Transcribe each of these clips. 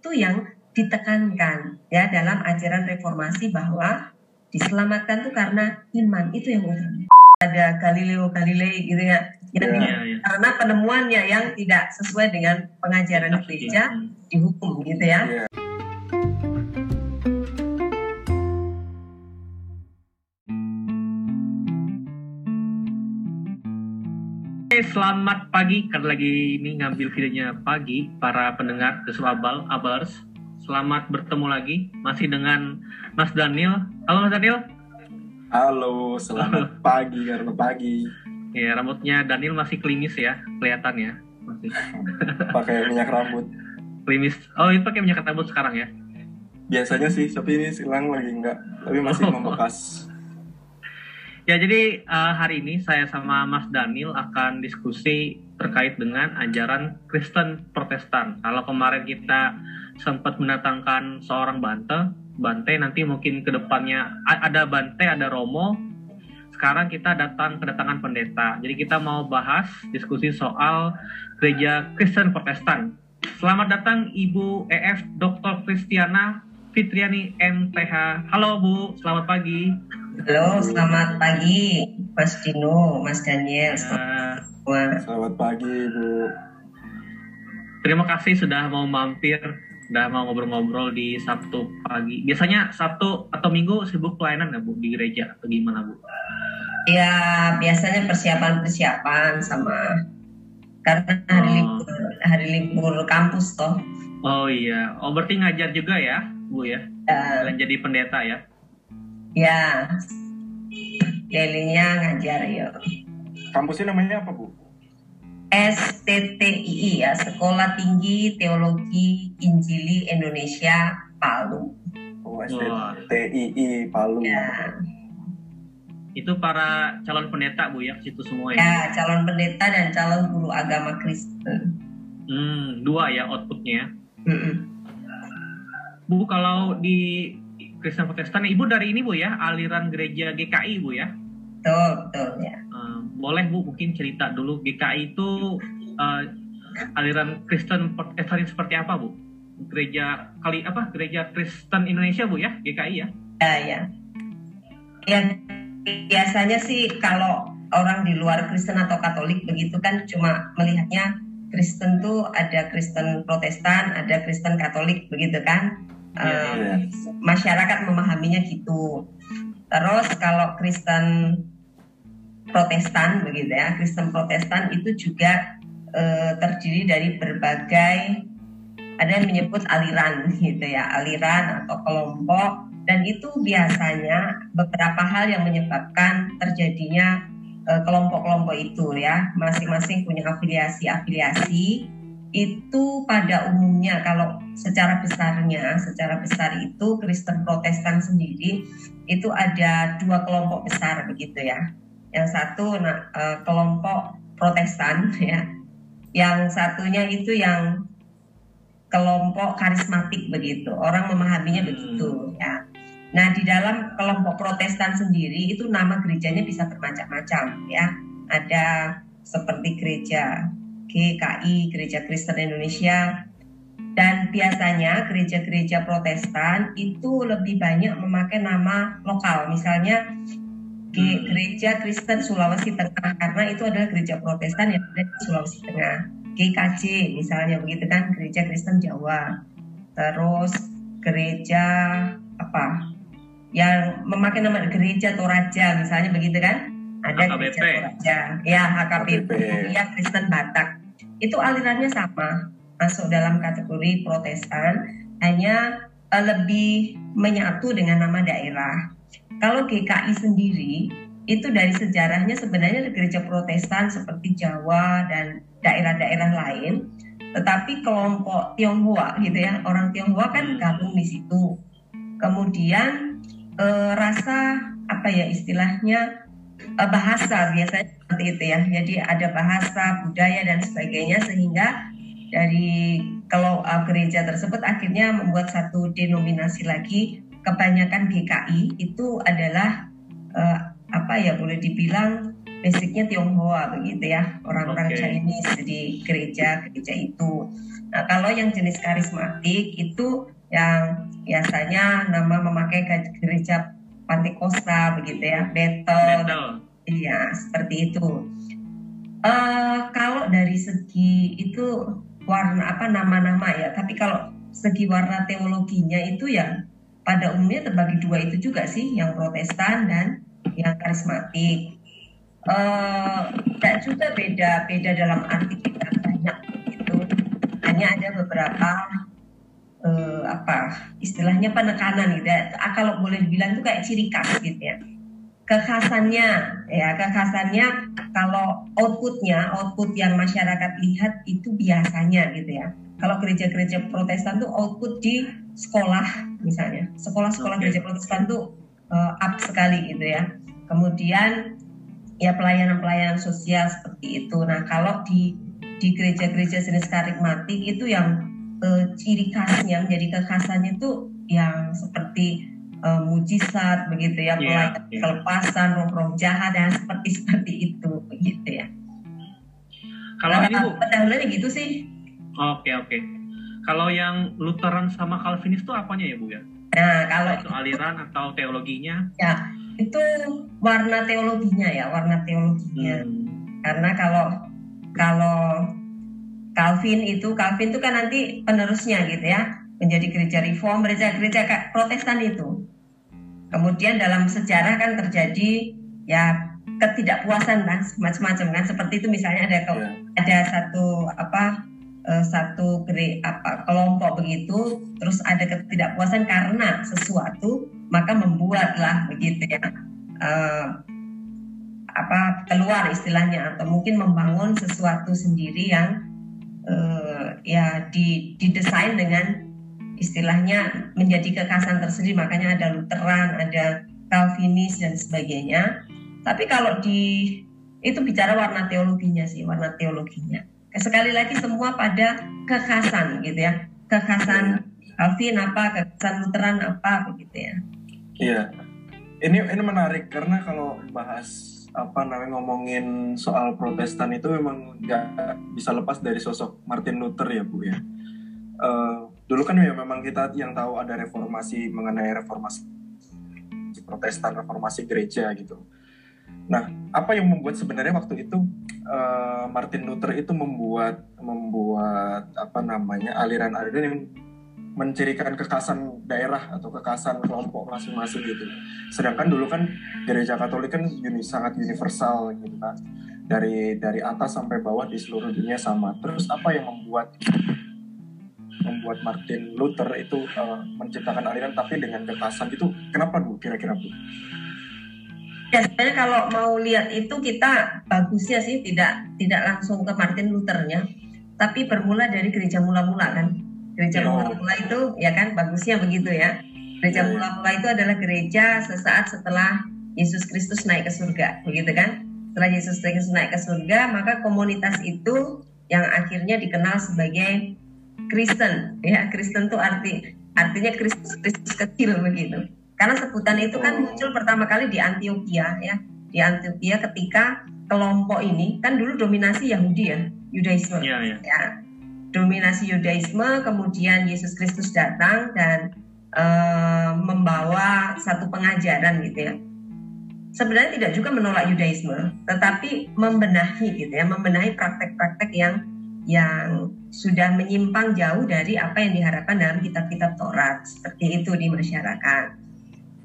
itu yang ditekankan ya dalam ajaran reformasi bahwa diselamatkan tuh karena iman itu yang utama. Ada Galileo Galilei gitu ya, yang Iya, iya. karena penemuannya yang tidak sesuai dengan pengajaran gereja dihukum gitu ya. Iya. Oke, selamat pagi. Kan lagi ini ngambil videonya pagi para pendengar The Abal Abars. Selamat bertemu lagi masih dengan Mas Daniel. Halo Mas Daniel. Halo, selamat pagi karena pagi. Ya, rambutnya Daniel masih klimis ya, kelihatan ya. Masih Pakai minyak rambut. klimis. Oh, itu pakai minyak rambut sekarang ya. Biasanya sih, tapi ini silang lagi enggak. Tapi masih Oh. membekas. Ya, jadi eh, hari ini saya sama Mas Daniel akan diskusi terkait dengan ajaran Kristen Protestan. Kalau kemarin kita sempat mendatangkan seorang Bante, Bante nanti mungkin ke depannya a- ada Bante, ada Romo. Sekarang kita datang kedatangan pendeta. Jadi kita mau bahas diskusi soal gereja Kristen Protestan. Selamat datang Ibu EF Dr. Kristiana Fitriani MTH. Halo Bu, selamat pagi. Halo, selamat pagi Mas Dino, Mas Daniel, selamat Eh, semua. Selamat pagi, Bu. Terima kasih sudah mau mampir, sudah mau ngobrol-ngobrol di Sabtu pagi. Biasanya Sabtu atau Minggu sibuk pelayanan nggak Bu di gereja atau gimana Bu? Ya biasanya persiapan-persiapan sama karena hari Oh. libur hari libur kampus toh. Oh iya, oh berarti ngajar juga ya Bu ya? Ya, Kalian jadi pendeta ya? Ya dailynya ngajar ya. Kampusnya namanya apa, Bu? STTII ya Sekolah Tinggi Teologi Injili Indonesia Palu. Oh. STII Palu. Ya, Itu para calon pendeta Bu ya, situ semua ya? ya calon pendeta dan calon guru agama Kristen. Hmm, dua ya outputnya. Mm-mm. Bu kalau di Kristen Protestan, Ibu dari ini Bu ya, aliran gereja GKI Bu ya? Betul, betul ya. Eh, boleh Bu mungkin cerita dulu GKI itu eh, aliran Kristen Protestan seperti apa Bu? Gereja kali apa? Gereja Kristen Indonesia Bu ya GKI ya? Ya, ya. Ya, biasanya sih kalau orang di luar Kristen atau Katolik begitu kan cuma melihatnya Kristen tuh ada Kristen Protestan, ada Kristen Katolik begitu kan. Iya, Eh, iya. Masyarakat memahaminya gitu. Terus kalau Kristen Protestan begitu ya, Kristen Protestan itu juga eh, terdiri dari berbagai ada yang menyebut aliran gitu ya, aliran atau kelompok dan itu biasanya beberapa hal yang menyebabkan terjadinya eh, kelompok-kelompok itu ya, masing-masing punya afiliasi-afiliasi itu pada umumnya kalau secara besarnya, secara besar itu Kristen Protestan sendiri itu ada dua kelompok besar begitu ya. Yang satu nah, eh, kelompok Protestan ya, yang satunya itu yang kelompok karismatik begitu. Orang memahaminya Hmm. begitu ya. Nah, di dalam kelompok Protestan sendiri itu nama gerejanya bisa bermacam-macam ya. Ada seperti gereja GKI, Gereja Kristen Indonesia. Dan biasanya gereja-gereja Protestan itu lebih banyak memakai nama lokal. Misalnya Hmm. Gereja Kristen Sulawesi Tengah karena itu adalah gereja Protestan yang ada di Sulawesi Tengah. GKJ misalnya begitu kan, Gereja Kristen Jawa. Terus gereja apa? Yang memakai nama gereja Toraja misalnya begitu kan? Ada HKBP. gereja Toraja. Ya, HKBP, HKBP. ya Kristen Batak. Itu alirannya sama, masuk dalam kategori Protestan, hanya eh, lebih menyatu dengan nama daerah. Kalau GKI sendiri itu dari sejarahnya sebenarnya gereja Protestan seperti Jawa dan daerah-daerah lain, tetapi kelompok Tionghoa gitu ya, orang Tionghoa kan gabung di situ. Kemudian eh, rasa apa ya istilahnya bahasa biasanya seperti itu ya. Jadi ada bahasa, budaya dan sebagainya sehingga dari kalau eh, gereja tersebut akhirnya membuat satu denominasi lagi kebanyakan GKI itu adalah eh, apa ya boleh dibilang basicnya Tionghoa begitu ya orang-orang Oke. Chinese di gereja gereja itu. Nah kalau yang jenis karismatik itu yang biasanya nama memakai ge- gereja Pantekosta begitu ya, Bethel, Betul. iya seperti itu. Eh kalau dari segi itu warna apa nama-nama ya, tapi kalau segi warna teologinya itu ya pada umumnya terbagi dua itu juga sih, yang Protestan dan yang karismatik. Eh tidak juga beda-beda dalam arti kita banyak gitu. Hanya ada beberapa eh, apa istilahnya penekanan gitu ya. Ah, kalau boleh dibilang itu kayak ciri khas gitu ya. Kekhasannya ya kekhasannya kalau outputnya output yang masyarakat lihat itu biasanya gitu ya. Kalau gereja-gereja Protestan tuh output di sekolah misalnya sekolah-sekolah Oke. gereja Protestan tuh eh, up sekali gitu ya. Kemudian ya pelayanan-pelayanan sosial seperti itu. Nah kalau di di gereja-gereja jenis karismatik itu yang eh, ciri khasnya menjadi kekhasannya itu yang seperti eh, mujizat begitu ya, pelayanan iya. kelepasan roh-roh jahat dan seperti seperti itu begitu ya. Kalau Nah, ini Bu, pendahulunya gitu sih. oke oke. Kalau yang Lutheran sama Calvinis itu apanya ya Bu ya? Nah kalau Itu aliran atau teologinya? ya itu warna teologinya ya, warna teologinya. Hmm. karena kalau kalau Calvin itu Calvin itu kan nanti penerusnya gitu ya. Menjadi gereja reform gereja gereja ka- Protestan itu. Kemudian dalam sejarah kan terjadi ya ketidakpuasan kan macam-macam kan. Seperti itu misalnya ada ke- Ya. ada satu apa eh, satu gere, apa kelompok begitu terus ada ketidakpuasan karena sesuatu maka membuatlah begitu ya eh, apa keluar istilahnya atau mungkin membangun sesuatu sendiri yang eh, ya di didesain dengan istilahnya menjadi kekhasan tersendiri. Makanya ada Lutheran ada Calvinis dan sebagainya. Tapi kalau di itu bicara warna teologinya sih warna teologinya. Sekali lagi semua pada kekhasan gitu ya. Kekhasan Calvin apa kekhasan Lutheran apa begitu ya. Iya. Ini ini menarik karena kalau bahas apa namanya ngomongin soal Protestan itu memang nggak bisa lepas dari sosok Martin Luther ya bu ya. Eh, dulu kan ya memang kita yang tahu ada reformasi mengenai reformasi Protestan, reformasi gereja gitu. Nah, apa yang membuat sebenarnya waktu itu eh, Martin Luther itu membuat membuat apa namanya aliran-aliran yang mencirikan kekhasan daerah atau kekhasan kelompok masing-masing gitu. Sedangkan dulu kan gereja Katolik kan uni, sangat universal gitu kan. Dari dari atas sampai bawah di seluruh dunia sama. Terus apa yang membuat membuat Martin Luther itu eh, menciptakan aliran tapi dengan kekhasan itu kenapa Bu kira-kira Bu? Ya sebenarnya kalau mau lihat itu kita bagusnya sih tidak tidak langsung ke Martin Luthernya, tapi bermula dari gereja mula-mula kan. Gereja Oh. mula-mula itu ya kan bagusnya begitu ya. Gereja Ya, ya. mula-mula itu adalah gereja sesaat setelah Yesus Kristus naik ke surga, begitu kan? Setelah Yesus Kristus naik ke surga, maka komunitas itu yang akhirnya dikenal sebagai Kristen, ya Kristen itu arti artinya Kristus Kristus kecil begitu. Karena sebutan itu kan Oh. muncul pertama kali di Antioquia ya, di Antioquia ketika kelompok ini kan dulu dominasi Yahudi ya, Yudaisme Iya ya. ya dominasi Yudaisme kemudian Yesus Kristus datang dan eh, membawa satu pengajaran gitu ya. Sebenarnya tidak juga menolak Yudaisme tetapi membenahi gitu ya membenahi praktek-praktek yang yang sudah menyimpang jauh dari apa yang diharapkan dalam kitab-kitab Taurat. Seperti itu di masyarakat.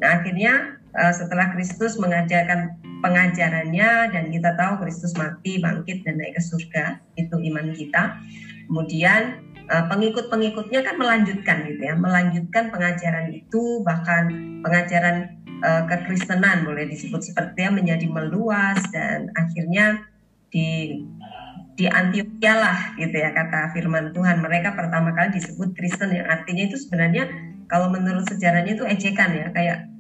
Nah akhirnya eh, setelah Kristus mengajarkan pengajarannya dan kita tahu Kristus mati bangkit dan naik ke surga itu iman kita kemudian eh, pengikut-pengikutnya kan melanjutkan gitu ya melanjutkan pengajaran itu bahkan pengajaran eh, kekristenan boleh disebut seperti ya menjadi meluas dan akhirnya di di Antioquia lah gitu ya kata firman Tuhan mereka pertama kali disebut Kristen yang artinya itu sebenarnya kalau menurut sejarahnya itu ejekan ya kayak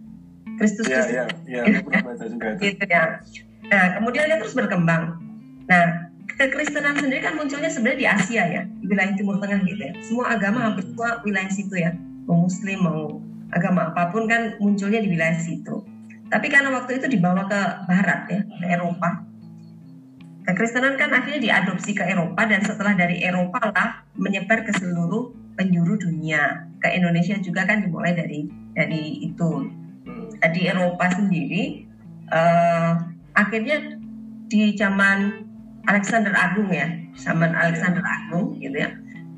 Kristus Iya, Kristus juga itu. gitu ya. Nah, kemudian dia terus berkembang. Nah, kekristenan sendiri kan munculnya sebenarnya di Asia ya, di wilayah Timur Tengah gitu ya. Semua agama hampir semua wilayah situ ya, mau Muslim mau agama apa pun kan munculnya di wilayah situ. Tapi karena waktu itu dibawa ke Barat ya, ke Eropa, kekristenan kan akhirnya diadopsi ke Eropa dan setelah dari Eropa lah menyebar ke seluruh penjuru dunia. Ke Indonesia juga kan dimulai dari dari itu. Di Eropa sendiri uh, akhirnya di zaman Alexander Agung ya, zaman Alexander Agung gitu ya.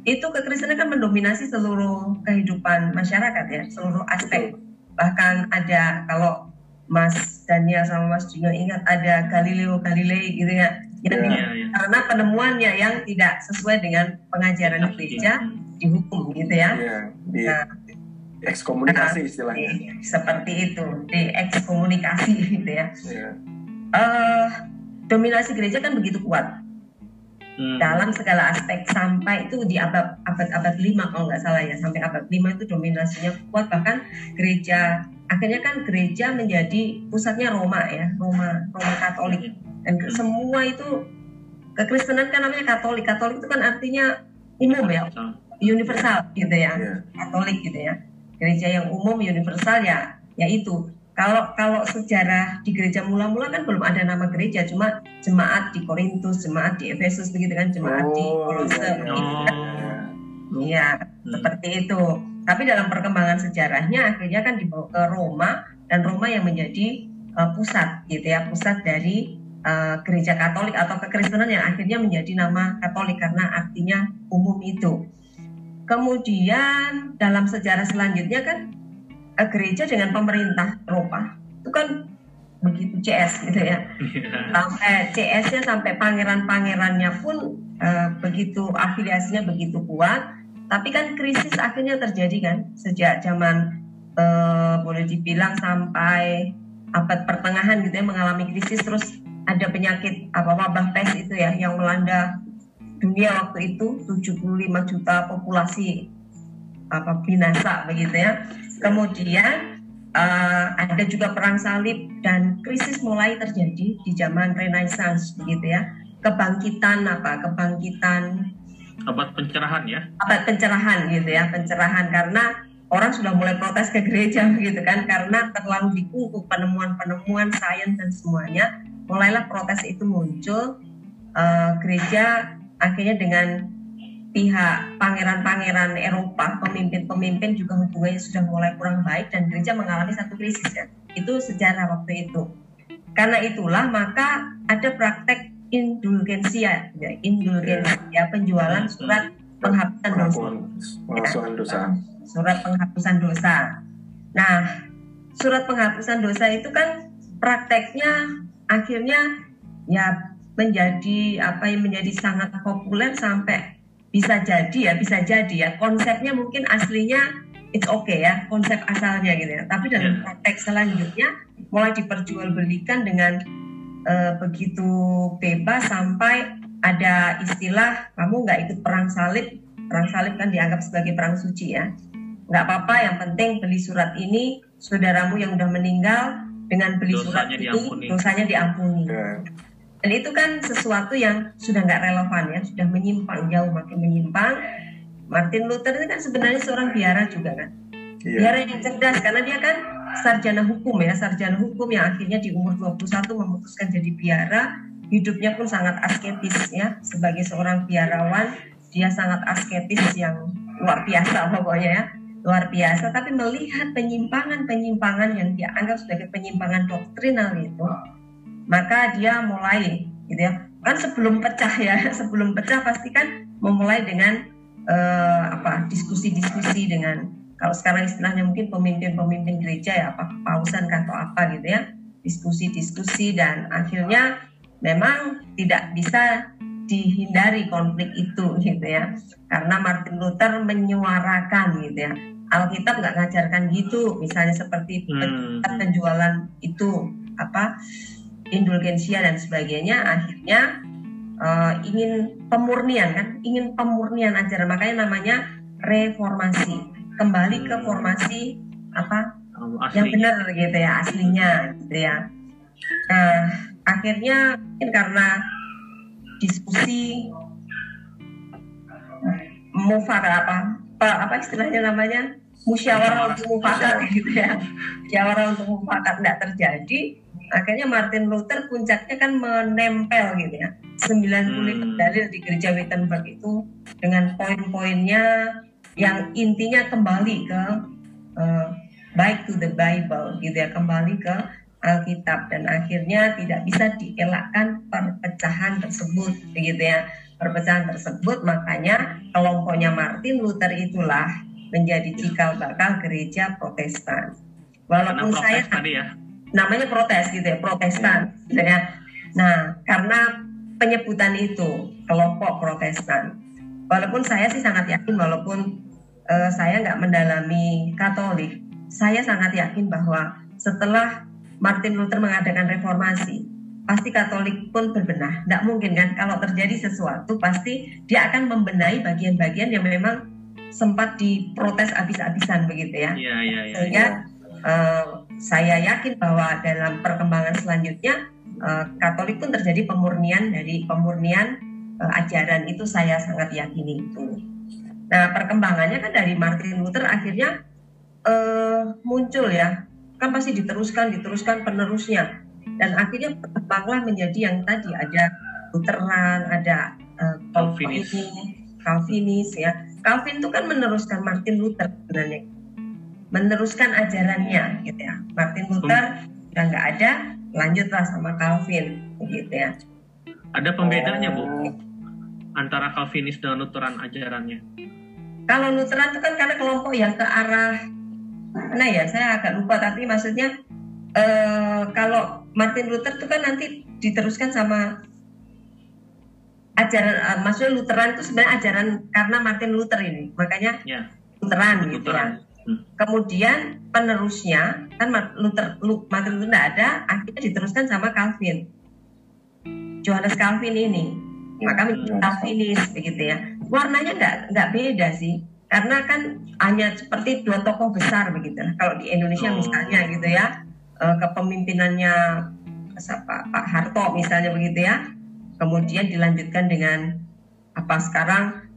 Itu kekristenan kan mendominasi seluruh kehidupan masyarakat ya, seluruh aspek. Bahkan ada kalau Mas Daniel sama Mas Junior ingat ada Galileo Galilei gitu ya. Yang yeah, yeah. karena penemuannya yang tidak sesuai dengan pengajaran gereja dihukum gitu ya. Yeah, di nah, ekskomunikasi istilahnya. seperti itu, di ekskomunikasi gitu ya. Yeah. Uh, dominasi gereja kan begitu kuat. Hmm. dalam segala aspek sampai itu di abad abad abad lima kalau nggak salah ya. Sampai abad lima itu dominasinya kuat bahkan gereja akhirnya kan gereja menjadi pusatnya Roma ya Roma Roma Katolik. Dan ke, semua itu kekristenan kan namanya Katolik. Katolik itu kan artinya umum ya universal. gitu ya. Iya. Katolik gitu ya. Gereja yang umum universal ya yaitu kalau kalau sejarah di gereja mula-mula kan belum ada nama gereja, cuma jemaat di Korintus, jemaat di Efesus begitu kan, jemaat oh, di Kolose iya, begitu kan. Iya, hmm. seperti itu. Tapi dalam perkembangan sejarahnya akhirnya kan dibawa ke Roma dan Roma yang menjadi uh, pusat gitu ya, pusat dari uh, gereja Katolik atau kekristenan yang akhirnya menjadi nama Katolik karena artinya umum itu. Kemudian dalam sejarah selanjutnya kan gereja dengan pemerintah Eropa. Itu kan begitu CS gitu ya. Iya. sampai CS-nya sampai pangeran-pangerannya pun uh, begitu afiliasinya begitu kuat. Tapi kan krisis akhirnya terjadi kan sejak zaman uh, boleh dibilang sampai abad pertengahan gitu ya mengalami krisis. Terus ada penyakit apa wabah pes itu ya yang melanda dunia waktu itu 75 juta populasi apa binasa begitu ya Kemudian uh, ada juga perang salib dan krisis mulai terjadi di zaman Renaissance begitu ya. Kebangkitan apa? Kebangkitan abad pencerahan ya. Abad pencerahan gitu ya, pencerahan karena orang sudah mulai protes ke gereja begitu kan karena terlalu dikungkung penemuan-penemuan sains dan semuanya. Mulailah protes itu muncul. Uh, gereja akhirnya dengan pihak pangeran-pangeran Eropa, pemimpin-pemimpin juga hubungannya sudah mulai kurang baik dan gereja mengalami satu krisis ya. Itu sejarah waktu itu. Karena itulah maka ada praktek indulgensia, ya, indulgensia ya, penjualan surat penghapusan dosa. Penghapusan dosa. Surat penghapusan dosa. Nah, surat penghapusan dosa itu kan prakteknya akhirnya ya menjadi apa yang menjadi sangat populer sampai bisa jadi ya bisa jadi ya konsepnya mungkin aslinya it's okay ya konsep asalnya gitu ya tapi dalam yeah. praktek selanjutnya mulai diperjualbelikan dengan uh, begitu bebas sampai ada istilah kamu nggak ikut perang salib perang salib kan dianggap sebagai perang suci ya nggak apa-apa yang penting beli surat ini saudaramu yang udah meninggal dengan beli dosanya surat ini diampuni. dosanya diampuni yeah. Dan itu kan sesuatu yang sudah nggak relevan ya, sudah menyimpang jauh makin menyimpang. Martin Luther itu kan sebenarnya seorang biara juga kan. Iya. Biara yang cerdas karena dia kan sarjana hukum ya, sarjana hukum yang akhirnya di umur 21 memutuskan jadi biara. Hidupnya pun sangat asketis ya, sebagai seorang biarawan dia sangat asketis yang luar biasa pokoknya ya luar biasa tapi melihat penyimpangan-penyimpangan yang dia anggap sebagai penyimpangan doktrinal itu maka dia mulai gitu ya. Kan sebelum pecah ya sebelum pecah pasti kan memulai dengan uh, apa diskusi-diskusi dengan kalau sekarang istilahnya mungkin pemimpin-pemimpin gereja ya apa pausan atau apa gitu ya. Diskusi-diskusi dan akhirnya memang tidak bisa dihindari konflik itu gitu ya. Karena Martin Luther menyuarakan gitu ya. Alkitab nggak ngajarkan gitu misalnya seperti hmm. penjualan itu apa indulgensia dan sebagainya akhirnya uh, ingin pemurnian kan ingin pemurnian ajaran. Makanya namanya reformasi. Kembali ke formasi apa Asli. yang benar gitu ya aslinya gitu ya. Nah akhirnya mungkin karena diskusi mufakat apa apa, apa istilahnya namanya? Musyawarah untuk mufakat gitu ya. Musyawarah untuk mufakat tidak terjadi akhirnya Martin Luther puncaknya kan menempel gitu ya. 95 hmm. dalil di gereja Wittenberg itu dengan poin-poinnya yang intinya kembali ke uh, back to the Bible gitu ya. Kembali ke Alkitab dan akhirnya tidak bisa dielakkan perpecahan tersebut begitu ya. Perpecahan tersebut makanya kelompoknya Martin Luther itulah menjadi cikal bakal gereja Protestan. Walaupun saya tadi ya namanya protes gitu ya Protestan ya. gitu ya nah karena penyebutan itu kelompok Protestan. Walaupun saya sih sangat yakin, walaupun uh, saya nggak mendalami Katolik, saya sangat yakin bahwa setelah Martin Luther mengadakan reformasi, pasti Katolik pun berbenah. Tidak mungkin kan kalau terjadi sesuatu pasti dia akan membenahi bagian-bagian yang memang sempat diprotes habis-habisan begitu ya. Iya iya iya. Sehingga uh, saya yakin bahwa dalam perkembangan selanjutnya uh, Katolik pun terjadi pemurnian dari pemurnian uh, ajaran itu saya sangat yakini itu. Nah perkembangannya kan dari Martin Luther akhirnya uh, muncul ya, kan pasti diteruskan diteruskan penerusnya dan akhirnya berkembanglah menjadi yang tadi ada Lutheran, ada uh, Calvinis. Calvinis ya. Calvin itu kan meneruskan Martin Luther sebenarnya, meneruskan ajarannya gitu ya. Martin Luther udah nggak ada, lanjutlah sama Calvin begitu ya. Ada pembedanya bu antara Calvinis dan Lutheran ajarannya? Kalau Lutheran itu kan karena kelompok yang ke arah mana ya? Saya agak lupa tapi maksudnya eh, kalau Martin Luther itu kan nanti diteruskan sama ajaran uh, maksudnya Lutheran itu sebenarnya ajaran karena Martin Luther ini makanya ya. Lutheran gitu ya Kemudian penerusnya kan Luther, Martin Luther tidak ada, akhirnya diteruskan sama Calvin. Johannes Calvin ini, maka menjadi hmm. Calvinis begitu ya. Warnanya nggak nggak beda sih, karena kan hanya seperti dua tokoh besar begitu. Kalau di Indonesia oh. misalnya gitu ya, eh, kepemimpinannya Pak, Pak Harto misalnya begitu ya, kemudian dilanjutkan dengan apa sekarang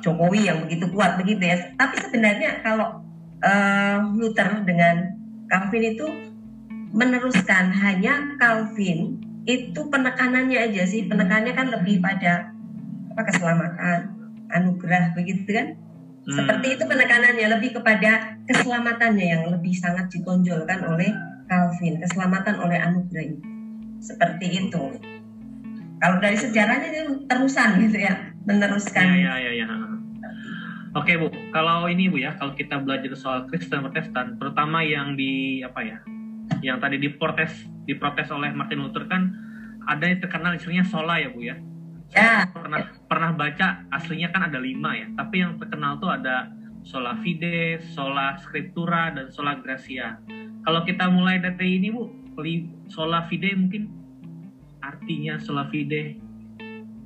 Jokowi yang begitu kuat begitu ya. Tapi sebenarnya kalau uh, Luther dengan Calvin itu meneruskan. Hanya Calvin itu penekanannya aja sih. Penekanannya kan lebih pada apa keselamatan anugerah begitu kan? Hmm. seperti itu penekanannya. Lebih kepada keselamatannya yang lebih sangat ditonjolkan oleh Calvin. Keselamatan oleh anugerah itu. Seperti itu. Kalau dari sejarahnya itu terusan gitu ya. Meneruskan. Ya, ya, ya, ya. Oke Bu, kalau ini Bu ya, kalau kita belajar soal Kristen Protestan, terutama yang di apa ya, yang tadi diprotes diprotes oleh Martin Luther kan ada yang terkenal istilahnya sola ya Bu ya. Ya. pernah pernah baca aslinya kan ada lima ya, tapi yang terkenal tuh ada sola fide, sola scriptura, dan sola gracia. Kalau kita mulai dari ini Bu, sola fide mungkin artinya sola fide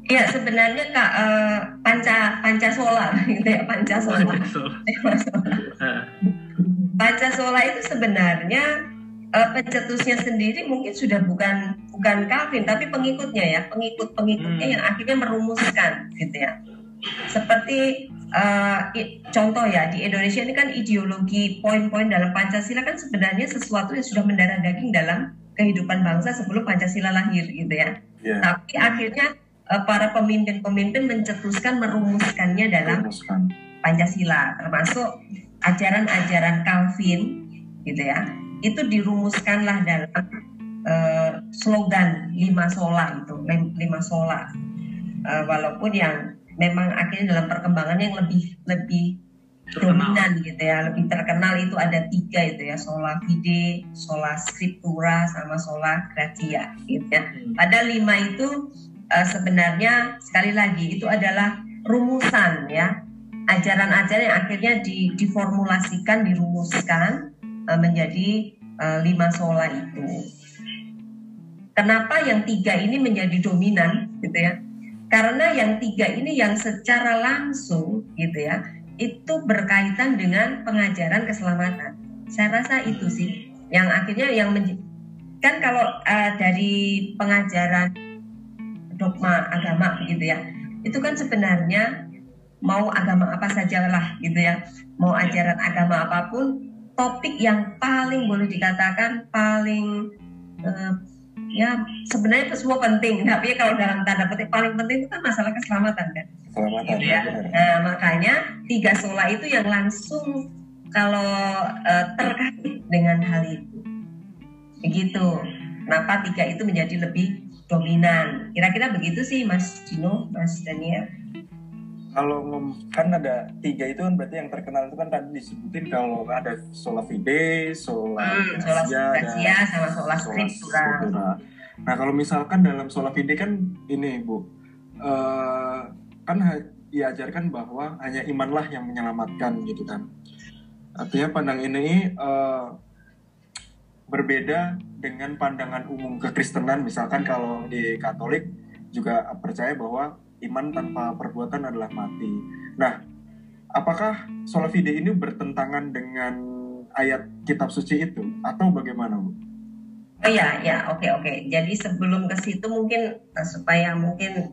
Iya sebenarnya kak uh, panca pancasola gitu ya pancasola. Pancasola. itu sebenarnya uh, pencetusnya sendiri mungkin sudah bukan bukan Calvin tapi pengikutnya ya pengikut pengikutnya hmm. yang akhirnya merumuskan gitu ya. Seperti uh, contoh ya di Indonesia ini kan ideologi poin-poin dalam Pancasila kan sebenarnya sesuatu yang sudah mendarah daging dalam kehidupan bangsa sebelum Pancasila lahir gitu ya. Yeah. Tapi akhirnya uh, para pemimpin-pemimpin mencetuskan merumuskannya dalam Pancasila termasuk ajaran-ajaran Calvin gitu ya. Itu dirumuskanlah dalam uh, slogan lima sola itu lima sola. Uh, walaupun yang memang akhirnya dalam perkembangan yang lebih lebih dominan gitu ya lebih terkenal itu ada tiga itu ya sola fide sola scriptura sama sola gratia gitu ya. Hmm. pada lima itu uh, sebenarnya sekali lagi itu adalah rumusan ya ajaran-ajaran yang akhirnya di, diformulasikan dirumuskan uh, menjadi uh, lima sola itu. Kenapa yang tiga ini menjadi dominan gitu ya? Karena yang tiga ini yang secara langsung gitu ya itu berkaitan dengan pengajaran keselamatan. Saya rasa itu sih yang akhirnya yang kan kalau uh, dari pengajaran dogma agama gitu ya. Itu kan sebenarnya mau agama apa saja lah gitu ya. Mau iya. ajaran agama apa pun topik yang paling boleh dikatakan paling uh, ya sebenarnya itu semua penting. Tapi kalau dalam tanda petik paling penting itu kan masalah keselamatan kan. Keselamatan gitu ya. nah makanya tiga sola itu yang langsung kalau eh, terkait dengan hal itu. Begitu. Kenapa tiga itu menjadi lebih dominan kira-kira begitu sih Mas Dino Mas Daniel Kalau kan ada tiga itu kan berarti yang terkenal itu kan tadi disebutin kalau ada sola fide, sola hmm, sola gracia, sama sola scriptura. Nah kalau misalkan dalam sola fide kan ini bu, eh, kan diajarkan bahwa hanya imanlah yang menyelamatkan gitu kan. Artinya pandang ini eh, berbeda dengan pandangan umum kekristenan. Misalkan kalau di Katolik juga percaya bahwa iman tanpa perbuatan adalah mati. Nah, apakah sola fide ini bertentangan dengan ayat kitab suci itu atau bagaimana bu? Oh iya, ya, oke, oke. Jadi sebelum ke situ mungkin eh, supaya mungkin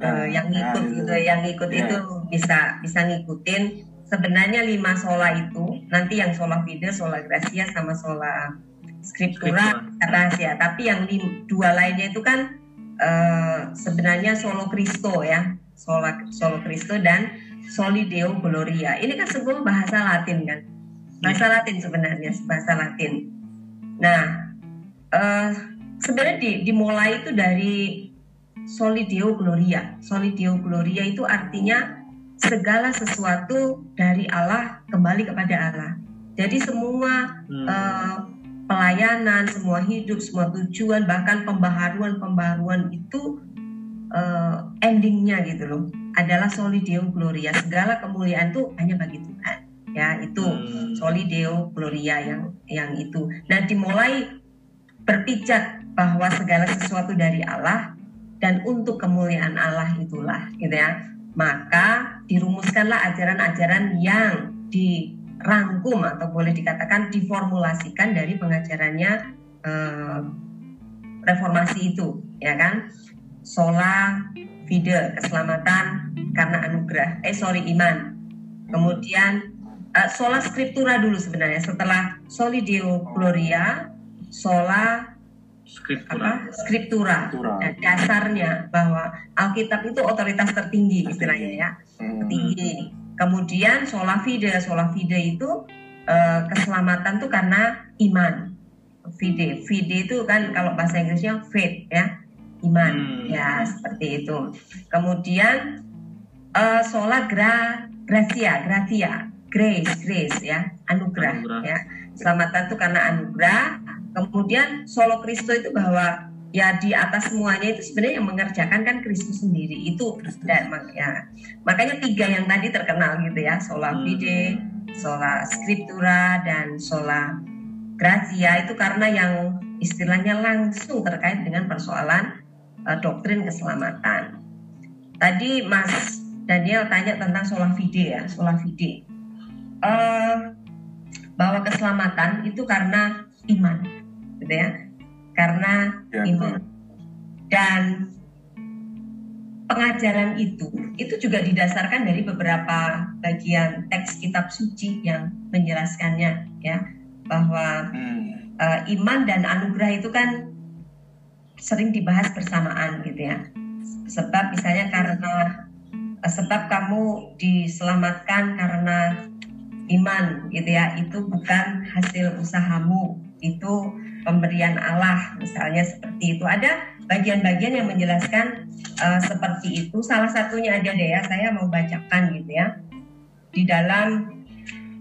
Nah, yang ngikut nah, gitu, yang ngikut Iya. itu bisa bisa ngikutin. Sebenarnya lima sola itu nanti yang sola fide, sola gracia, sama sola scriptura rahasia. Tapi yang lim- dua lainnya itu kan eh, sebenarnya solo Cristo ya, sola solo Cristo dan soli Deo Gloria. Ini kan semua bahasa Latin kan, bahasa Latin sebenarnya, bahasa Latin. Nah, eh, sebenarnya di, dimulai itu dari Soli Deo Gloria. Soli Deo Gloria itu artinya segala sesuatu dari Allah kembali kepada Allah. Jadi semua Hmm. eh, pelayanan, semua hidup, semua tujuan, bahkan pembaharuan-pembaharuan itu eh, endingnya gitu loh adalah Soli Deo Gloria. Segala kemuliaan itu hanya bagi Tuhan. Ya itu Hmm. Soli Deo Gloria yang yang itu. Nah dimulai berpijak bahwa segala sesuatu dari Allah dan untuk kemuliaan Allah itulah gitu ya. Maka dirumuskanlah ajaran-ajaran yang dirangkum atau boleh dikatakan diformulasikan dari pengajarannya eh, reformasi itu ya kan. Sola fide keselamatan karena anugerah. Eh sorry iman. Kemudian eh, sola scriptura dulu sebenarnya setelah soli deo gloria sola Scriptura. apa scriptura Scriptura. Nah, dasarnya bahwa Alkitab itu otoritas tertinggi istilahnya ya Hmm. tinggi kemudian sola fide. Sola fide itu eh, keselamatan tuh karena iman. Fide. Fide itu kan kalau bahasa Inggrisnya faith ya. Iman. Hmm. ya seperti itu. Kemudian eh, sola gra gracia. Gracia. Grace. Grace ya. Anugerah, Anugerah. ya. Keselamatan itu karena anugerah. Kemudian solo Kristo itu bahwa ya di atas semuanya itu sebenarnya yang mengerjakan kan Kristus sendiri. Itu dan ya, makanya tiga yang tadi terkenal gitu ya. Sola Hmm. fide sola scriptura dan sola gracia itu karena yang istilahnya langsung terkait dengan persoalan eh, doktrin keselamatan. Tadi Mas Daniel tanya tentang sola fide ya sola fide. Eh, bahwa keselamatan itu karena iman gitu ya karena Ya, iman dan pengajaran itu itu juga didasarkan dari beberapa bagian teks kitab suci yang menjelaskannya ya. Bahwa Hmm. eh, iman dan anugerah itu kan sering dibahas bersamaan gitu ya. Sebab misalnya karena eh, sebab kamu diselamatkan karena iman gitu ya itu bukan hasil usahamu. Itu pemberian Allah misalnya seperti itu. Ada bagian-bagian yang menjelaskan eh, seperti itu. Salah satunya aja deh ya saya mau bacakan gitu ya. Di dalam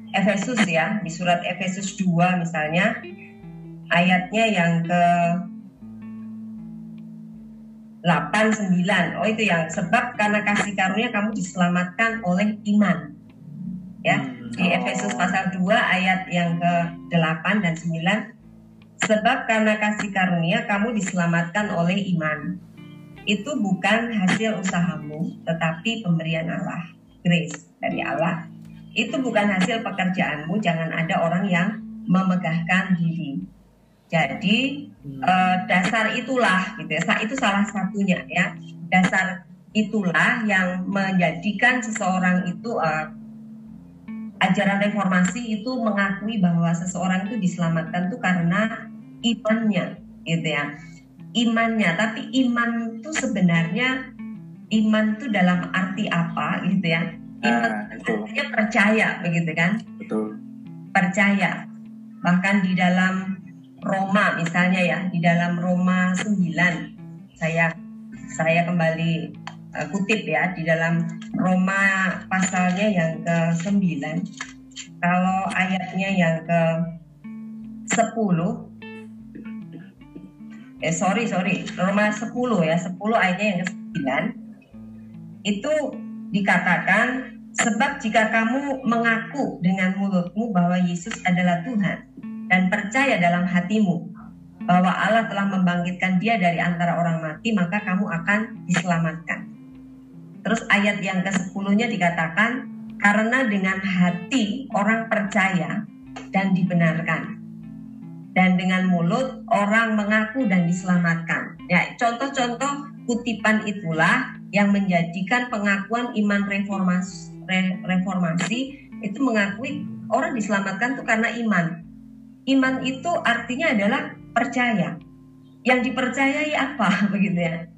Efesus ya di surat Efesus 2 misalnya ayatnya yang ke 8 9 oh itu yang sebab karena kasih karunia kamu diselamatkan oleh iman. Ya Hmm. di Efesus pasal 2 ayat yang ke-8 dan 9 sebab karena kasih karunia kamu diselamatkan oleh iman. Itu bukan hasil usahamu tetapi pemberian Allah grace dari Allah. Itu bukan hasil pekerjaanmu jangan ada orang yang memegahkan diri. Jadi eh, dasar itulah gitu ya. Itu salah satunya ya. Dasar itulah yang menjadikan seseorang itu eh, ajaran reformasi itu mengakui bahwa seseorang itu diselamatkan tuh karena imannya gitu ya imannya tapi iman itu sebenarnya iman itu dalam arti apa gitu ya iman Nah, itu. artinya percaya begitu kan Betul. percaya bahkan di dalam Roma misalnya ya di dalam Roma 9 saya saya kembali kutip ya di dalam Roma pasalnya yang ke-9 kalau ayatnya yang ke 10 eh sorry sorry Roma 10 ya 10 ayatnya yang ke-9 itu dikatakan sebab jika kamu mengaku dengan mulutmu bahwa Yesus adalah Tuhan dan percaya dalam hatimu bahwa Allah telah membangkitkan dia dari antara orang mati maka kamu akan diselamatkan terus ayat yang ke-10-nya dikatakan karena dengan hati orang percaya dan dibenarkan dan dengan mulut orang mengaku dan diselamatkan. Ya, contoh-contoh kutipan itulah yang menjadikan pengakuan iman reformasi, re- reformasi itu mengakui orang diselamatkan itu karena iman. Iman itu artinya adalah percaya. Yang dipercayai apa begitu ya?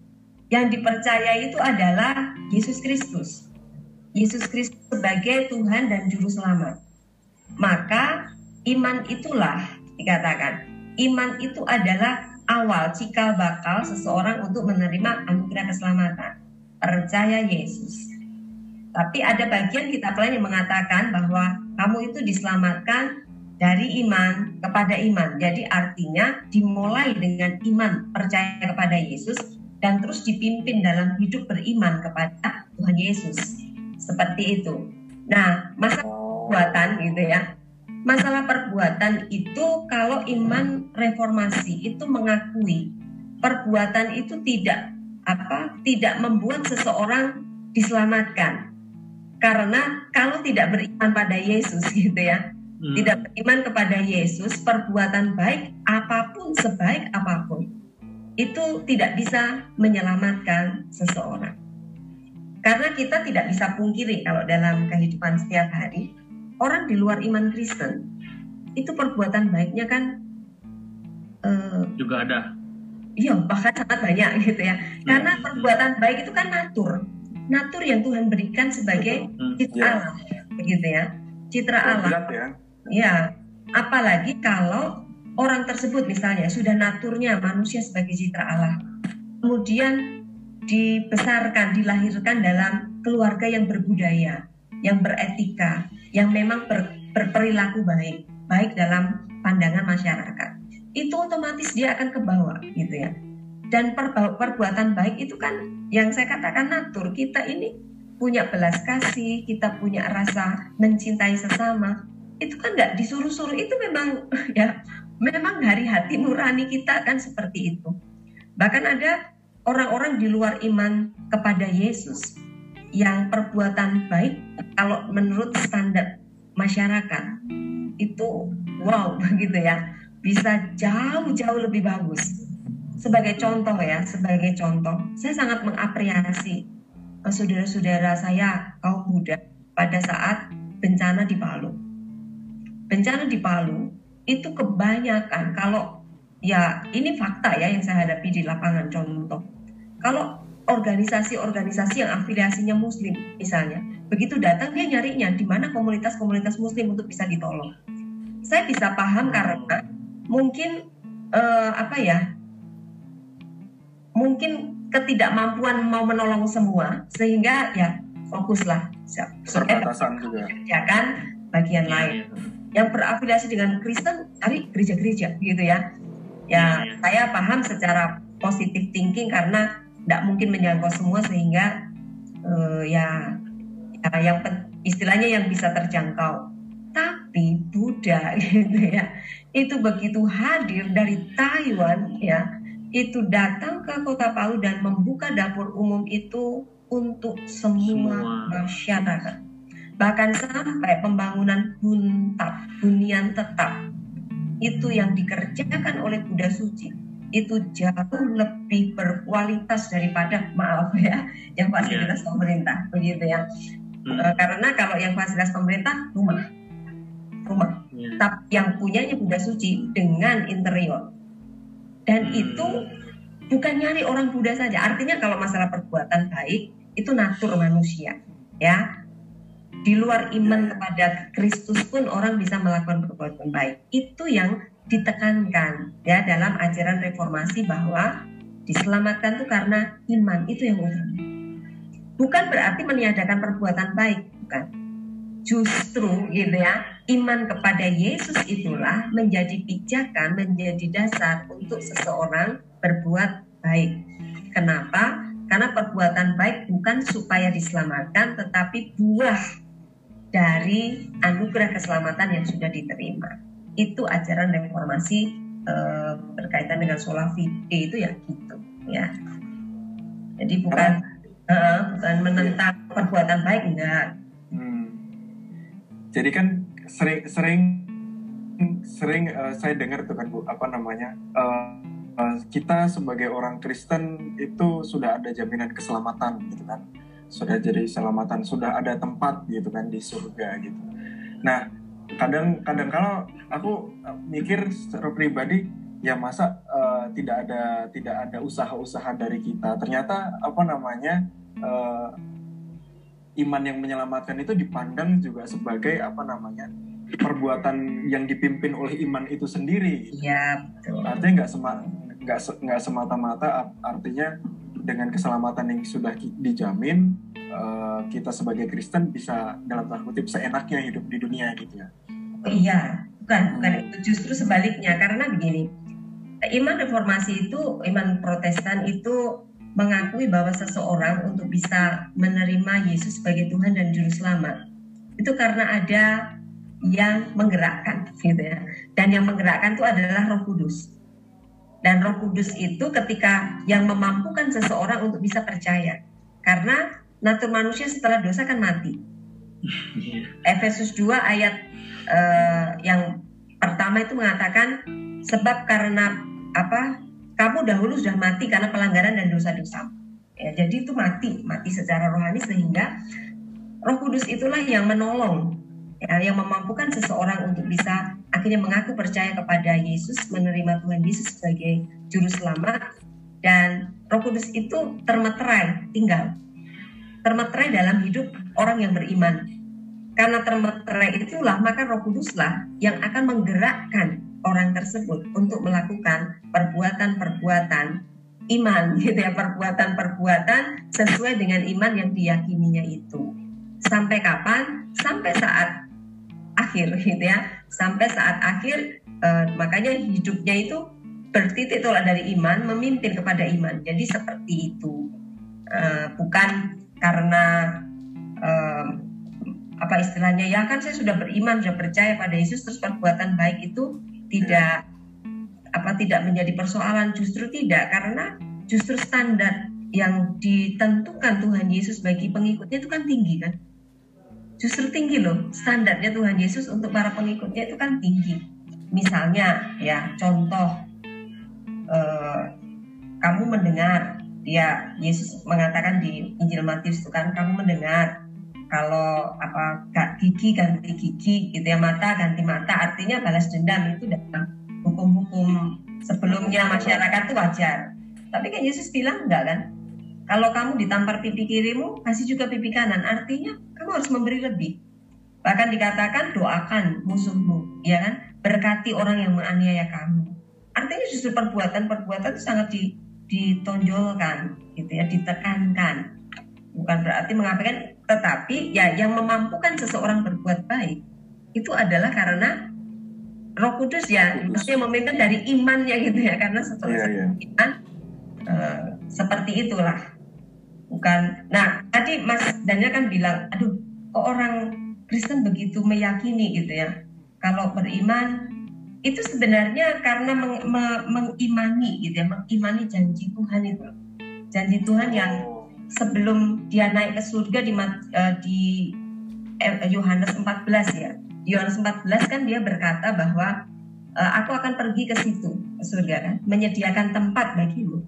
Yang dipercayai itu adalah Yesus Kristus. Yesus Kristus sebagai Tuhan dan juru selamat. Maka iman itulah dikatakan iman itu adalah awal cikal bakal seseorang untuk menerima anugerah keselamatan percaya Yesus tapi ada bagian kitab lain yang mengatakan bahwa kamu itu diselamatkan dari iman kepada iman jadi artinya dimulai dengan iman percaya kepada Yesus dan terus dipimpin dalam hidup beriman kepada Tuhan Yesus. Seperti itu. Nah masa perbuatan gitu ya. Masalah perbuatan itu kalau iman reformasi itu mengakui perbuatan itu tidak apa tidak membuat seseorang diselamatkan. Karena kalau tidak beriman pada Yesus gitu ya Hmm. tidak beriman kepada Yesus perbuatan baik apa pun sebaik apa pun itu tidak bisa menyelamatkan seseorang karena kita tidak bisa pungkiri kalau dalam kehidupan setiap hari orang di luar iman Kristen itu perbuatan baiknya kan eh, juga ada. iya bahkan sangat banyak gitu ya karena Hmm. perbuatan baik itu kan natur natur yang Tuhan berikan sebagai Hmm. citra Ya. Allah begitu ya citra Allah ya. ya apalagi kalau orang tersebut misalnya sudah naturnya manusia sebagai citra Allah kemudian dibesarkan dilahirkan dalam keluarga yang berbudaya yang beretika yang memang ber- berperilaku baik baik dalam pandangan masyarakat. Itu otomatis dia akan ke bawah gitu ya. Dan perbuatan baik itu kan yang saya katakan natur. Kita ini punya belas kasih kita punya rasa mencintai sesama itu kan nggak disuruh-suruh. Itu memang ya memang dari hati nurani kita kan seperti itu. Bahkan ada orang-orang di luar iman kepada Yesus yang perbuatan baik kalau menurut standar masyarakat itu wow begitu ya. Bisa jauh-jauh lebih bagus. Sebagai contoh ya sebagai contoh. Saya sangat mengapresiasi eh, saudara-saudara saya kaum muda pada saat bencana di Palu. Bencana di Palu itu kebanyakan. Kalau ya ini fakta ya yang saya hadapi di lapangan contoh. Kalau organisasi-organisasi yang afiliasinya muslim misalnya begitu datang dia nyarinya di mana komunitas-komunitas muslim untuk bisa ditolong. Saya bisa paham karena mungkin eh, apa ya mungkin ketidakmampuan mau menolong semua sehingga ya fokuslah. Perbatasan juga. ya kan? Bagian Iya, lain. iya. Yang berafiliasi dengan Kristen cari gereja-gereja gitu ya. Ya, iya. saya paham secara positif thinking karena tidak mungkin menjangkau semua sehingga eh, ya, ya yang istilahnya yang bisa terjangkau. Tapi Buddha gitu ya, itu begitu hadir dari Taiwan ya, itu datang ke Kota Palu dan membuka dapur umum itu untuk semua, Semua. masyarakat bahkan sampai pembangunan huntap, hunian tetap itu yang dikerjakan oleh Buddha Suci itu jauh lebih berkualitas daripada maaf ya yang fasilitas pemerintah begitu ya Hmm. Eh, karena kalau yang fasilitas pemerintah rumah rumah Iya. tapi yang punyanya Buddha Suci dengan interior dan Hmm. itu bukan nyari orang Buddha saja. Artinya kalau masalah perbuatan baik itu natur manusia, ya. Di luar iman kepada Kristus pun orang bisa melakukan perbuatan baik. Itu yang ditekankan ya dalam ajaran reformasi bahwa diselamatkan itu karena iman itu yang utama. Bukan berarti meniadakan perbuatan baik, bukan. Justru gitu ya, iman kepada Yesus itulah menjadi pijakan, menjadi dasar untuk seseorang berbuat baik. Kenapa? Karena perbuatan baik bukan supaya diselamatkan, tetapi buah dari anugerah keselamatan yang sudah diterima. Itu ajaran reformasi eh, berkaitan dengan sola fide itu ya gitu ya. Jadi bukan eh, bukan menentang perbuatan baik enggak, jadi kan sering sering sering uh, saya dengar tuh kan bu apa namanya uh, kita sebagai orang Kristen itu sudah ada jaminan keselamatan gitu kan sudah jadi keselamatan sudah ada tempat gitu kan di surga gitu nah kadang kadang kalau aku mikir secara pribadi ya masa uh, tidak ada tidak ada usaha-usaha dari kita ternyata apa namanya uh, iman yang menyelamatkan itu dipandang juga sebagai apa namanya perbuatan yang dipimpin oleh iman itu sendiri. Iya betul. Artinya nggak sema nggak nggak semata-mata artinya dengan keselamatan yang sudah dijamin uh, kita sebagai Kristen bisa dalam tanda kutip seenaknya hidup di dunia gitu ya. Iya, bukan bukan itu. Justru sebaliknya karena begini iman reformasi itu iman Protestan itu mengakui bahwa seseorang untuk bisa menerima Yesus sebagai Tuhan dan Juru Selamat itu karena ada yang menggerakkan gitu ya. Dan yang menggerakkan itu adalah Roh Kudus dan Roh Kudus itu ketika yang memampukan seseorang untuk bisa percaya. Karena natur manusia setelah dosa kan mati. Efesus 2 ayat uh, yang pertama itu mengatakan sebab karena apa kamu dahulu sudah mati karena pelanggaran dan dosa-dosa. Ya, jadi itu mati, mati secara rohani sehingga Roh Kudus itulah yang menolong, ya, yang memampukan seseorang untuk bisa akhirnya mengaku percaya kepada Yesus, menerima Tuhan Yesus sebagai juru selamat dan Roh Kudus itu termeterai, tinggal. Termeterai dalam hidup orang yang beriman. Karena termeterai itulah maka Roh Kuduslah yang akan menggerakkan orang tersebut untuk melakukan perbuatan-perbuatan iman gitu ya perbuatan-perbuatan sesuai dengan iman yang diyakininya itu. Sampai kapan? Sampai saat akhir gitu ya. Sampai saat akhir eh, makanya hidupnya itu bertitik tolak dari iman memimpin kepada iman. Jadi seperti itu. Eh, bukan karena apa istilahnya ya kan saya sudah beriman sudah percaya pada Yesus terus perbuatan baik itu tidak apa tidak menjadi persoalan. Justru tidak karena justru standar yang ditentukan Tuhan Yesus bagi pengikutnya itu kan tinggi kan justru tinggi loh standarnya Tuhan Yesus untuk para pengikutnya itu kan tinggi. Misalnya ya contoh eh, kamu mendengar dia Yesus mengatakan di Injil Matius itu kan kamu mendengar kalau apa gak gigi ganti gigi gitu ya mata ganti mata. Artinya balas dendam itu dalam hukum-hukum sebelumnya masyarakat itu wajar. Tapi kan Yesus bilang enggak kan? Kalau kamu ditampar pipi kirimu kasih juga pipi kanan. Artinya kamu harus memberi lebih. Bahkan dikatakan doakan musuhmu ya kan? Berkati orang yang menganiaya kamu. Artinya justru perbuatan-perbuatan itu sangat ditonjolkan gitu ya ditekankan. Bukan berarti mengabaikan tetapi ya yang memampukan seseorang berbuat baik itu adalah karena Roh Kudus ya mestinya memimpin dari imannya gitu ya karena setelah yeah, yeah. iman uh, seperti itulah bukan. Nah tadi Mas Daniel kan bilang aduh kok orang Kristen begitu meyakini gitu ya. Kalau beriman itu sebenarnya karena meng, me, mengimani gitu ya. Mengimani janji Tuhan itu janji Tuhan yang sebelum dia naik ke surga di uh, di eh, Yohanes 14 ya. Yohanes 14 kan dia berkata bahwa uh, aku akan pergi ke situ ke surga kan, menyediakan tempat bagimu.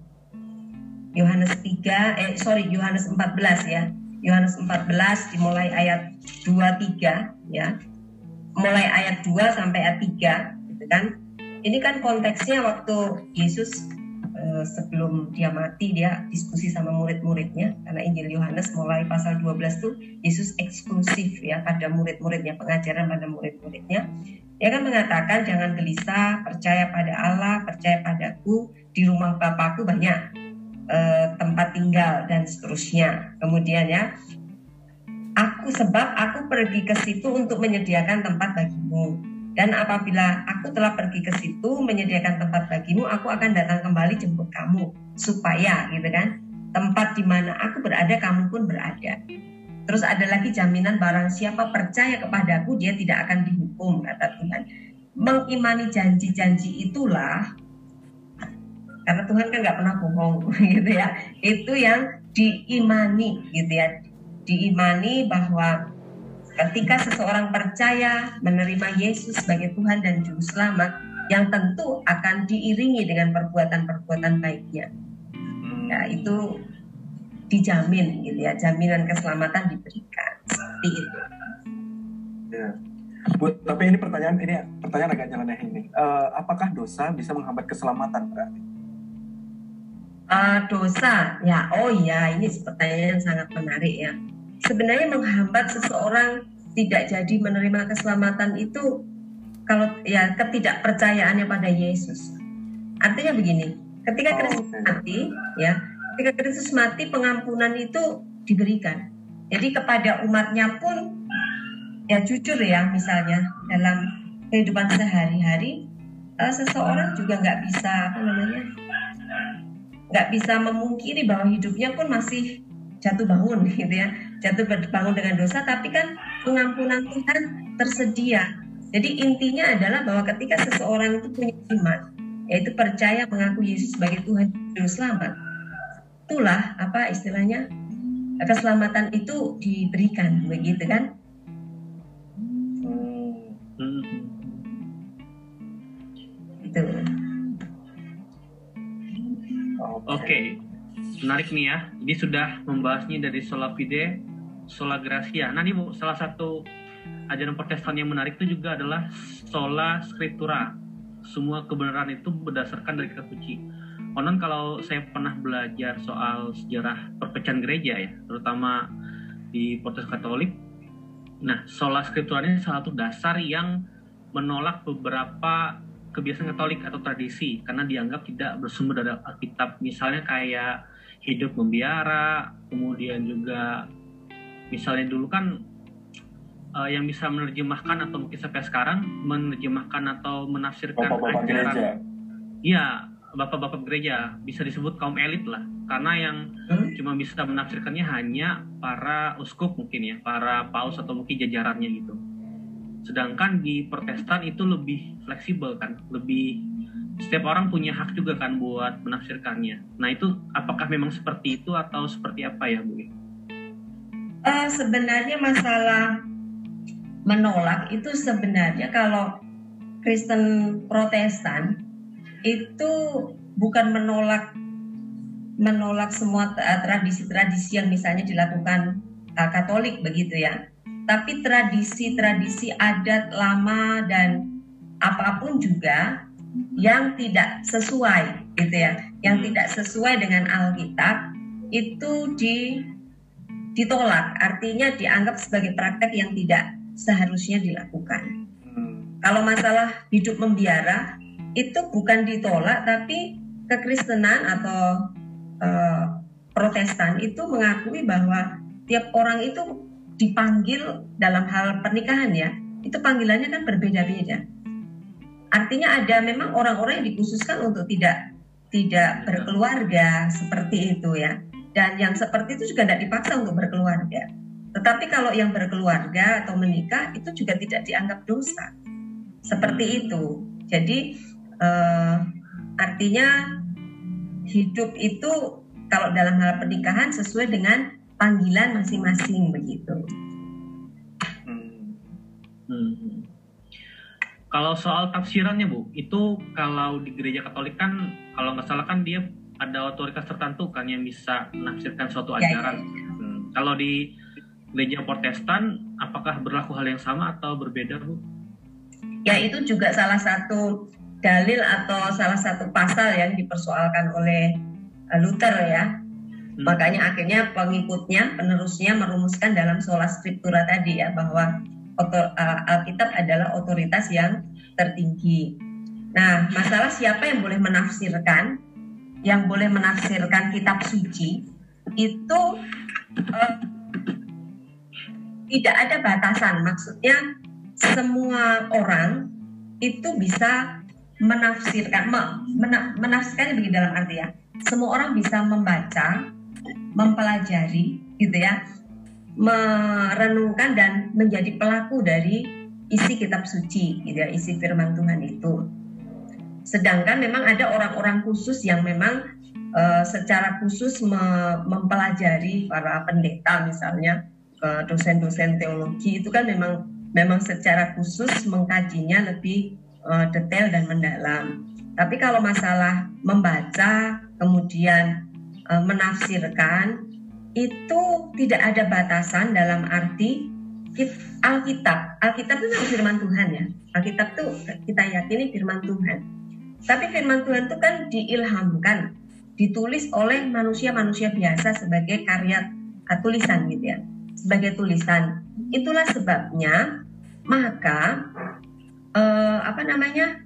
Yohanes 3 eh sorry Yohanes 14 ya. Yohanes 14 dimulai ayat 2 3 ya. Mulai ayat 2 sampai ayat 3 gitu kan. Ini kan konteksnya waktu Yesus eh, sebelum dia mati dia diskusi sama murid-muridnya karena Injil Yohanes mulai pasal 12 tuh Yesus eksklusif ya pada murid-muridnya pengajaran pada murid-muridnya dia kan mengatakan jangan gelisah percaya pada Allah percaya padaku di rumah Bapakku banyak eh, tempat tinggal dan seterusnya kemudian ya aku sebab aku pergi ke situ untuk menyediakan tempat bagimu dan apabila aku telah pergi ke situ menyediakan tempat bagimu, aku akan datang kembali jemput kamu supaya gitu kan tempat di mana aku berada kamu pun berada. Terus ada lagi jaminan barang siapa percaya kepadaku dia tidak akan dihukum kata Tuhan. Mengimani janji-janji itulah karena Tuhan kan nggak pernah bohong gitu ya. Itu yang diimani gitu ya. Diimani bahwa Ketika seseorang percaya menerima Yesus sebagai Tuhan dan Juru Selamat, yang tentu akan diiringi dengan perbuatan-perbuatan baiknya. Ya, itu dijamin gitu ya, jaminan keselamatan diberikan seperti itu. Ya. Bu, tapi ini pertanyaan ini pertanyaan agak jalan ini. Uh, apakah dosa bisa menghambat keselamatan berarti? Uh, dosa, ya, oh iya, ini pertanyaan sangat menarik ya sebenarnya menghambat seseorang tidak jadi menerima keselamatan itu kalau ya ketidakpercayaannya pada Yesus. Artinya begini, ketika oh, Kristus mati, ya, ketika Kristus mati pengampunan itu diberikan. Jadi kepada umatnya pun ya jujur ya misalnya dalam kehidupan sehari-hari uh, seseorang juga nggak bisa apa namanya nggak bisa memungkiri bahwa hidupnya pun masih jatuh bangun gitu ya. Jatuh bangun dengan dosa tapi kan pengampunan Tuhan tersedia. Jadi intinya adalah bahwa ketika seseorang itu punya iman yaitu percaya mengaku Yesus sebagai Tuhan dan Selamat itulah apa istilahnya keselamatan itu diberikan begitu kan? Itu oke okay menarik nih ya. Jadi sudah membahasnya dari sola fide, sola gracia. Nah ini salah satu ajaran Protestan yang menarik itu juga adalah sola scriptura. Semua kebenaran itu berdasarkan dari kitab suci. Konon kalau saya pernah belajar soal sejarah perpecahan gereja ya, terutama di Protestan Katolik. Nah, sola scriptura ini salah satu dasar yang menolak beberapa kebiasaan Katolik atau tradisi karena dianggap tidak bersumber dari Alkitab. Misalnya kayak hidup membiara, kemudian juga misalnya dulu kan uh, yang bisa menerjemahkan atau mungkin sampai sekarang menerjemahkan atau menafsirkan bapak-bapak ajaran. Gereja. Iya, bapak-bapak gereja bisa disebut kaum elit lah, karena yang hmm? cuma bisa menafsirkannya hanya para uskup mungkin ya, para paus atau mungkin jajarannya gitu. Sedangkan di Protestan itu lebih fleksibel kan, lebih setiap orang punya hak juga kan buat menafsirkannya. Nah itu apakah memang seperti itu atau seperti apa ya Bu? Uh, sebenarnya masalah menolak itu sebenarnya kalau Kristen Protestan itu bukan menolak menolak semua tradisi-tradisi yang misalnya dilakukan uh, Katolik begitu ya. Tapi tradisi-tradisi adat lama dan apa pun juga yang tidak sesuai gitu ya, yang hmm. tidak sesuai dengan Alkitab itu di ditolak, artinya dianggap sebagai praktek yang tidak seharusnya dilakukan. Hmm. Kalau masalah hidup membiara itu bukan ditolak tapi kekristenan atau uh, Protestan itu mengakui bahwa tiap orang itu dipanggil dalam hal pernikahan ya, itu panggilannya kan berbeda-beda. Artinya ada memang orang-orang yang dikhususkan untuk tidak tidak berkeluarga seperti itu ya. Dan yang seperti itu juga tidak dipaksa untuk berkeluarga. Tetapi kalau yang berkeluarga atau menikah itu juga tidak dianggap dosa. Seperti itu. Jadi eh, artinya hidup itu kalau dalam hal pernikahan sesuai dengan panggilan masing-masing begitu. Hmm. Hmm. Kalau soal tafsirannya Bu, itu kalau di gereja Katolik kan kalau nggak salah kan dia ada otoritas tertentu kan yang bisa menafsirkan suatu ajaran. Ya, ya. Hmm. Kalau di gereja Protestan, apakah berlaku hal yang sama atau berbeda Bu? Ya itu juga salah satu dalil atau salah satu pasal yang dipersoalkan oleh uh, Luther ya. Hmm. Makanya akhirnya pengikutnya, penerusnya merumuskan dalam sola scriptura tadi ya bahwa uh, Alkitab adalah otoritas yang tertinggi. Nah, masalah siapa yang boleh menafsirkan, yang boleh menafsirkan kitab suci itu uh, tidak ada batasan. Maksudnya semua orang itu bisa menafsirkan, menafsirkan begini dalam arti ya. Semua orang bisa membaca, mempelajari, gitu ya, merenungkan dan menjadi pelaku dari isi kitab suci, gitu ya, isi firman Tuhan itu. Sedangkan memang ada orang-orang khusus yang memang uh, secara khusus me mempelajari para pendeta misalnya dosen-dosen teologi itu kan memang memang secara khusus mengkajinya lebih uh, detail dan mendalam. Tapi kalau masalah membaca kemudian menafsirkan itu tidak ada batasan dalam arti Alkitab. Alkitab itu firman Tuhan ya. Alkitab itu kita yakini firman Tuhan. Tapi firman Tuhan itu kan diilhamkan, ditulis oleh manusia-manusia biasa sebagai karya uh, tulisan gitu ya, sebagai tulisan. Itulah sebabnya maka uh, apa namanya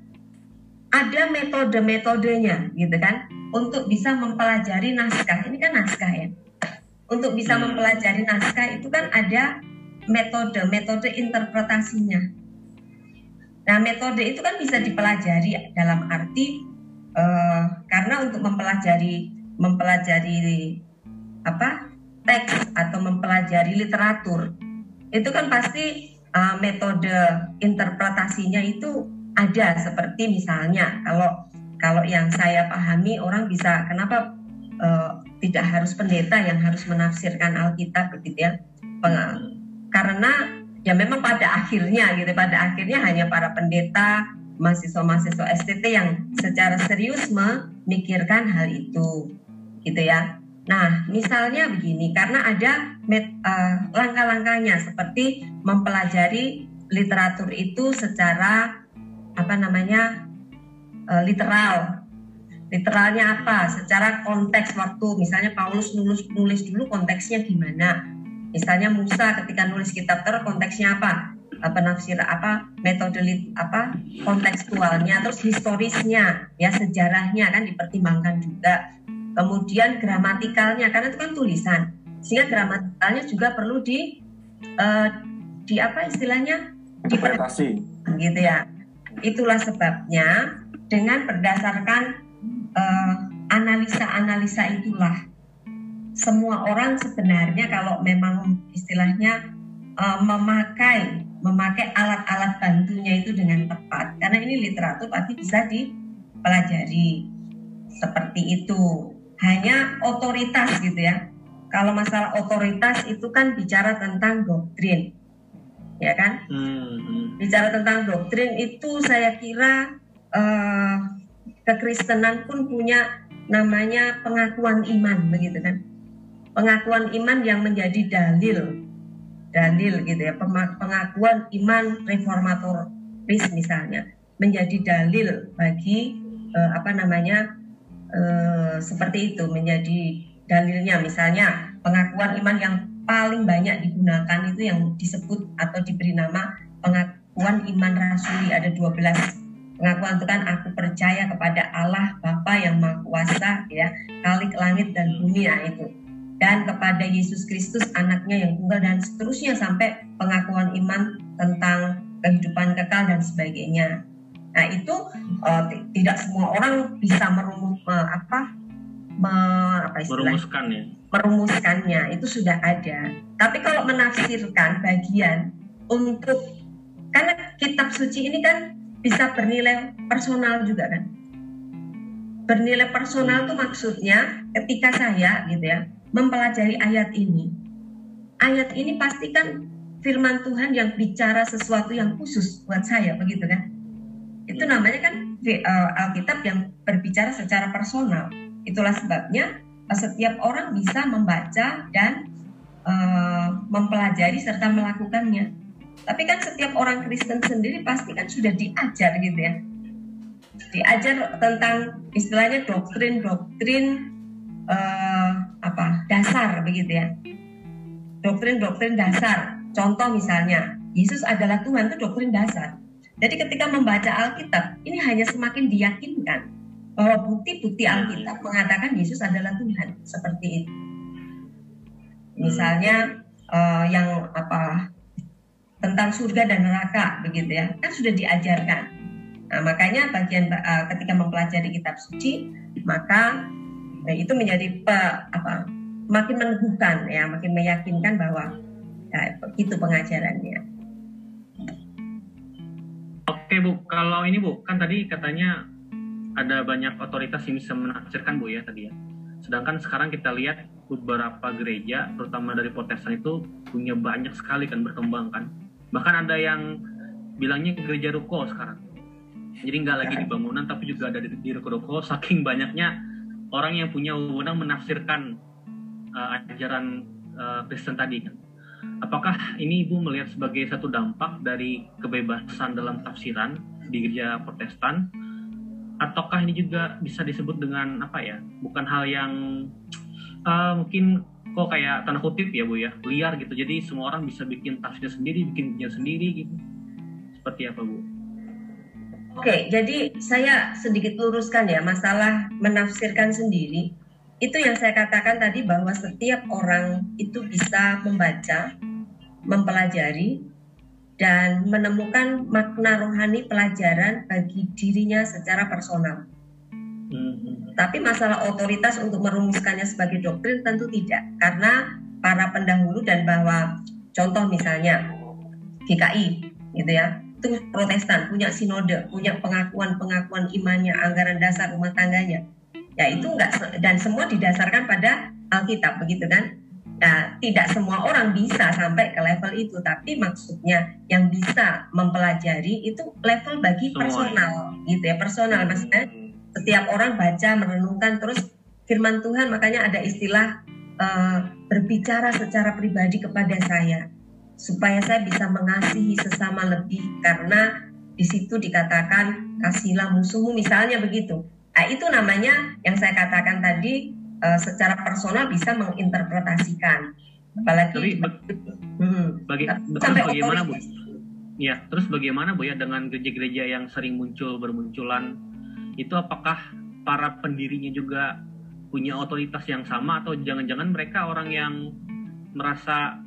ada metode-metodenya gitu kan untuk bisa mempelajari naskah. Ini kan naskah ya. Untuk bisa hmm. mempelajari naskah itu kan ada metode-metode interpretasinya. Nah, metode itu kan bisa dipelajari dalam arti uh, karena untuk mempelajari mempelajari apa teks atau mempelajari literatur itu kan pasti uh, metode interpretasinya itu ada seperti misalnya kalau kalau yang saya pahami orang bisa kenapa uh, tidak harus pendeta yang harus menafsirkan Alkitab begitu ya? Karena ya memang pada akhirnya gitu pada akhirnya hanya para pendeta mahasiswa-mahasiswa STT yang secara serius memikirkan hal itu gitu ya. Nah misalnya begini karena ada uh, langkah-langkahnya seperti mempelajari literatur itu secara apa namanya uh, literal. Literalnya apa? Secara konteks waktu. Misalnya Paulus nulis nulis dulu konteksnya gimana? Misalnya Musa ketika nulis kitab Taurat konteksnya apa? penafsir apa metode apa kontekstualnya terus historisnya ya sejarahnya kan dipertimbangkan juga. Kemudian gramatikalnya karena itu kan tulisan. Sehingga gramatikalnya juga perlu di uh, di apa istilahnya? Diperhati gitu ya itulah sebabnya dengan berdasarkan uh, analisa-analisa itulah semua orang sebenarnya kalau memang istilahnya uh, memakai memakai alat-alat bantunya itu dengan tepat. Karena ini literatur pasti bisa dipelajari. Seperti itu. Hanya otoritas gitu ya. Kalau masalah otoritas itu kan bicara tentang doktrin ya kan? Hmm. bicara tentang doktrin itu saya kira uh, kekristenan pun punya namanya pengakuan iman begitu kan? Pengakuan iman yang menjadi dalil dalil gitu ya pengakuan iman reformatoris misalnya menjadi dalil bagi eh, apa namanya eh, seperti itu menjadi dalilnya. Misalnya pengakuan iman yang paling banyak digunakan itu yang disebut atau diberi nama pengakuan iman rasuli ada 12 pengakuan itu kan aku percaya kepada Allah Bapa yang Maha Kuasa ya kalik langit dan bumi ya itu dan kepada Yesus Kristus anaknya yang tunggal dan seterusnya sampai pengakuan iman tentang kehidupan kekal dan sebagainya. Nah itu uh, tidak semua orang bisa merumus uh, apa, me, apa merumuskan ya. Merumuskannya itu sudah ada. Tapi kalau menafsirkan bagian untuk karena kitab suci ini kan bisa bernilai personal juga kan. Bernilai personal itu maksudnya ketika saya gitu ya mempelajari ayat ini, ayat ini pasti kan firman Tuhan yang bicara sesuatu yang khusus buat saya, begitu kan? Itu namanya kan uh, Alkitab yang berbicara secara personal. Itulah sebabnya setiap orang bisa membaca dan uh, mempelajari serta melakukannya. Tapi kan setiap orang Kristen sendiri pasti kan sudah diajar gitu ya. diajar tentang istilahnya doktrin-doktrin uh, apa dasar begitu ya doktrin-doktrin dasar contoh misalnya Yesus adalah Tuhan itu doktrin dasar jadi ketika membaca Alkitab ini hanya semakin diyakinkan bahwa bukti-bukti Alkitab mengatakan Yesus adalah Tuhan. Seperti itu. Misalnya uh, yang apa tentang surga dan neraka begitu ya. Kan sudah diajarkan. Nah, makanya bagian uh, ketika mempelajari kitab suci, maka Nah, itu menjadi pe, apa makin meneguhkan ya, makin meyakinkan bahwa ya, itu pengajarannya. Oke Bu, kalau ini Bu, kan tadi katanya ada banyak otoritas yang bisa menafsirkan Bu ya tadi ya. Sedangkan sekarang kita lihat beberapa gereja, terutama dari Protestan itu punya banyak sekali kan berkembang kan. Bahkan ada yang bilangnya gereja ruko sekarang. Jadi nggak lagi di bangunan tapi juga ada di, di ruko-ruko saking banyaknya orang yang punya wewenang menafsirkan uh, ajaran uh, Kristen tadi kan. Apakah ini Ibu melihat sebagai satu dampak dari kebebasan dalam tafsiran di gereja Protestan ataukah ini juga bisa disebut dengan apa ya? Bukan hal yang uh, mungkin kok kayak tanda kutip ya Bu ya, liar gitu. Jadi semua orang bisa bikin tafsir sendiri, bikin sendiri gitu. Seperti apa Bu? Oke, jadi saya sedikit luruskan ya masalah menafsirkan sendiri. Itu yang saya katakan tadi bahwa setiap orang itu bisa membaca, mempelajari, dan menemukan makna rohani pelajaran bagi dirinya secara personal. Hmm. Tapi masalah otoritas untuk merumuskannya sebagai doktrin tentu tidak, karena para pendahulu dan bahwa contoh misalnya GKI, gitu ya, itu Protestan punya sinode, punya pengakuan-pengakuan imannya, anggaran dasar rumah tangganya. Ya itu enggak dan semua didasarkan pada Alkitab begitu kan? Nah, tidak semua orang bisa sampai ke level itu, tapi maksudnya yang bisa mempelajari itu level bagi personal, gitu ya, personal. Maksudnya setiap orang baca, merenungkan terus firman Tuhan, makanya ada istilah uh, berbicara secara pribadi kepada saya supaya saya bisa mengasihi sesama lebih karena di situ dikatakan kasihlah musuhmu misalnya begitu. Nah, itu namanya yang saya katakan tadi uh, secara personal bisa menginterpretasikan. Apalagi Tapi, hmm, bagi, sampai bagaimana Bu? Ya, terus bagaimana Bu ya dengan gereja-gereja yang sering muncul bermunculan itu apakah para pendirinya juga punya otoritas yang sama atau jangan-jangan mereka orang yang merasa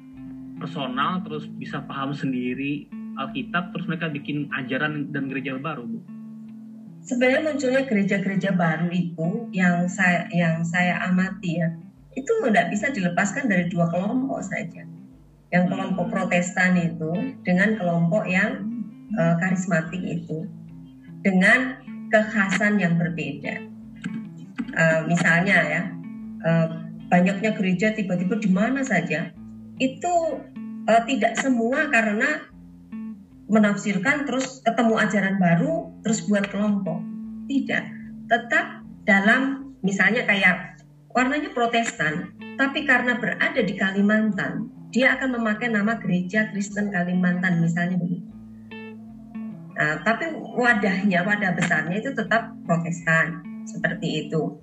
personal terus bisa paham sendiri Alkitab terus mereka bikin ajaran dan gereja baru Bu. Sebenarnya munculnya gereja-gereja baru itu yang saya yang saya amati ya itu tidak bisa dilepaskan dari dua kelompok saja. Yang kelompok Protestan itu dengan kelompok yang uh, karismatik itu dengan kekhasan yang berbeda. Uh, misalnya ya uh, banyaknya gereja tiba-tiba di mana saja itu uh, tidak semua karena menafsirkan terus ketemu ajaran baru terus buat kelompok. Tidak. Tetap dalam misalnya kayak warnanya Protestan tapi karena berada di Kalimantan dia akan memakai nama gereja Kristen Kalimantan misalnya begitu. Nah, tapi wadahnya wadah besarnya itu tetap Protestan seperti itu.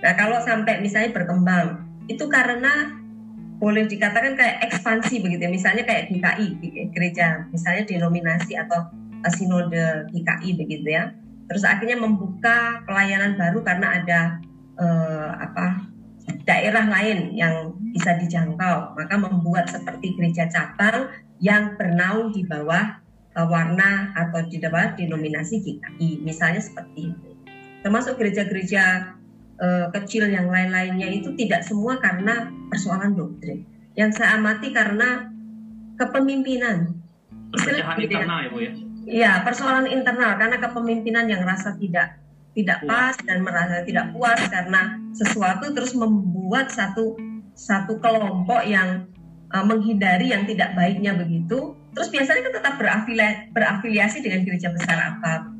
Nah kalau sampai misalnya berkembang itu karena boleh dikatakan kayak ekspansi begitu ya. Misalnya kayak GKI gereja. Misalnya denominasi atau eh, sinode GKI begitu ya. Terus akhirnya membuka pelayanan baru karena ada eh, apa daerah lain yang bisa dijangkau. Maka membuat seperti gereja cabang yang bernaung di bawah eh, warna atau di bawah denominasi GKI misalnya seperti itu. Termasuk gereja-gereja uh, kecil yang lain-lainnya itu tidak semua karena persoalan doktrin. Yang saya amati karena kepemimpinan. Perpecahan internal ya Bu ya? Iya, persoalan internal karena kepemimpinan yang rasa tidak tidak pas dan merasa tidak puas karena sesuatu terus membuat satu satu kelompok yang uh, menghindari yang tidak baiknya begitu. Terus biasanya kan tetap berafiliasi, berafiliasi dengan gereja besar apa.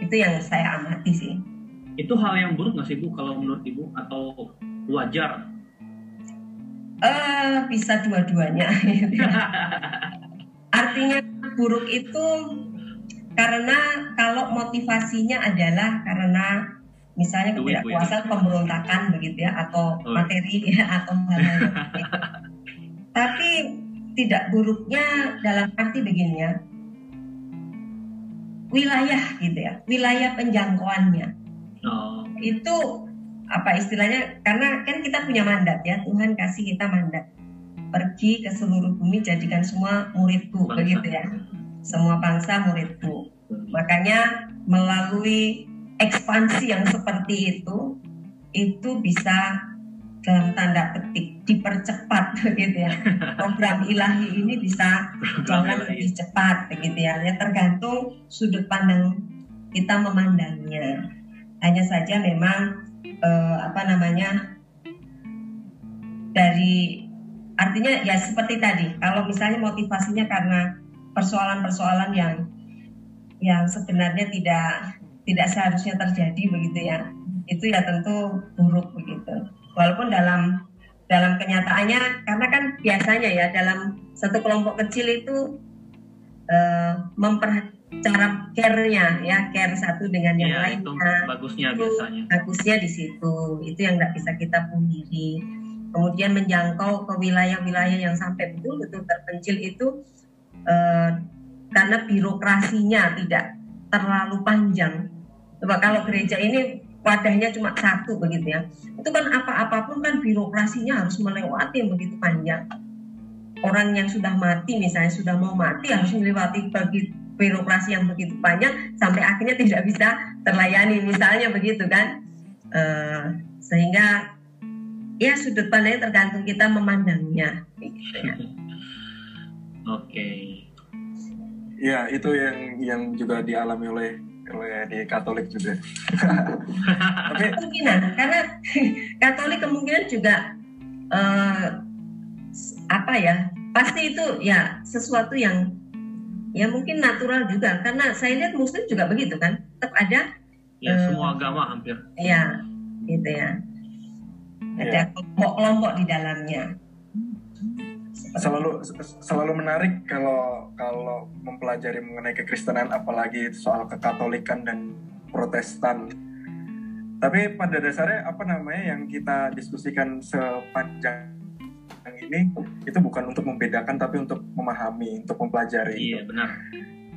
Itu yang saya amati sih itu hal yang buruk nggak sih bu kalau menurut ibu atau wajar? Uh, bisa dua-duanya. Artinya buruk itu karena kalau motivasinya adalah karena misalnya ketidakpuasan pemberontakan begitu ya atau Oh. materi ya atau hal-hal yang lain. tapi tidak buruknya dalam arti begini ya wilayah gitu ya wilayah penjangkauannya Oh, itu apa istilahnya karena kan kita punya mandat ya Tuhan kasih kita mandat. Pergi ke seluruh bumi jadikan semua muridku Bangsa. begitu ya. Semua bangsa muridku. Makanya melalui ekspansi yang seperti itu itu bisa dalam tanda petik dipercepat begitu ya. Program ilahi ini bisa jalan lebih cepat begitu ya. Ya tergantung sudut pandang kita memandangnya hanya saja memang eh, apa namanya dari artinya ya seperti tadi kalau misalnya motivasinya karena persoalan-persoalan yang yang sebenarnya tidak tidak seharusnya terjadi begitu ya itu ya tentu buruk begitu. Walaupun dalam dalam kenyataannya karena kan biasanya ya dalam satu kelompok kecil itu eh, memper cara care-nya ya care satu dengan yang Iya, itu lainnya bagusnya itu biasanya. bagusnya di situ. Itu yang nggak bisa kita pungkiri. Kemudian menjangkau ke wilayah-wilayah yang sampai betul-betul terpencil itu eh, karena birokrasinya tidak terlalu panjang. Coba kalau gereja ini wadahnya cuma satu begitu ya. Itu kan apa-apapun kan birokrasinya harus melewati yang begitu panjang. Orang yang sudah mati misalnya sudah mau mati harus melewati bagi birokrasi yang begitu panjang sampai akhirnya tidak bisa terlayani misalnya begitu kan Eh, sehingga ya sudut pandangnya tergantung kita memandangnya gitu ya. Oke. Ya, itu yang yang juga dialami oleh oleh di Katolik juga. Tapi kemungkinan karena Katolik kemungkinan juga eh, apa ya pasti itu ya sesuatu yang ya mungkin natural juga karena saya lihat Muslim juga begitu kan? Tetap ada Ya, Eh, semua agama hampir. ya gitu ya. Ada kelompok-kelompok di dalamnya. Selalu selalu menarik kalau kalau mempelajari mengenai kekristenan apalagi soal kekatolikan dan protestan. Tapi pada dasarnya apa namanya yang kita diskusikan sepanjang ini itu bukan untuk membedakan tapi untuk memahami untuk mempelajari Iya, benar.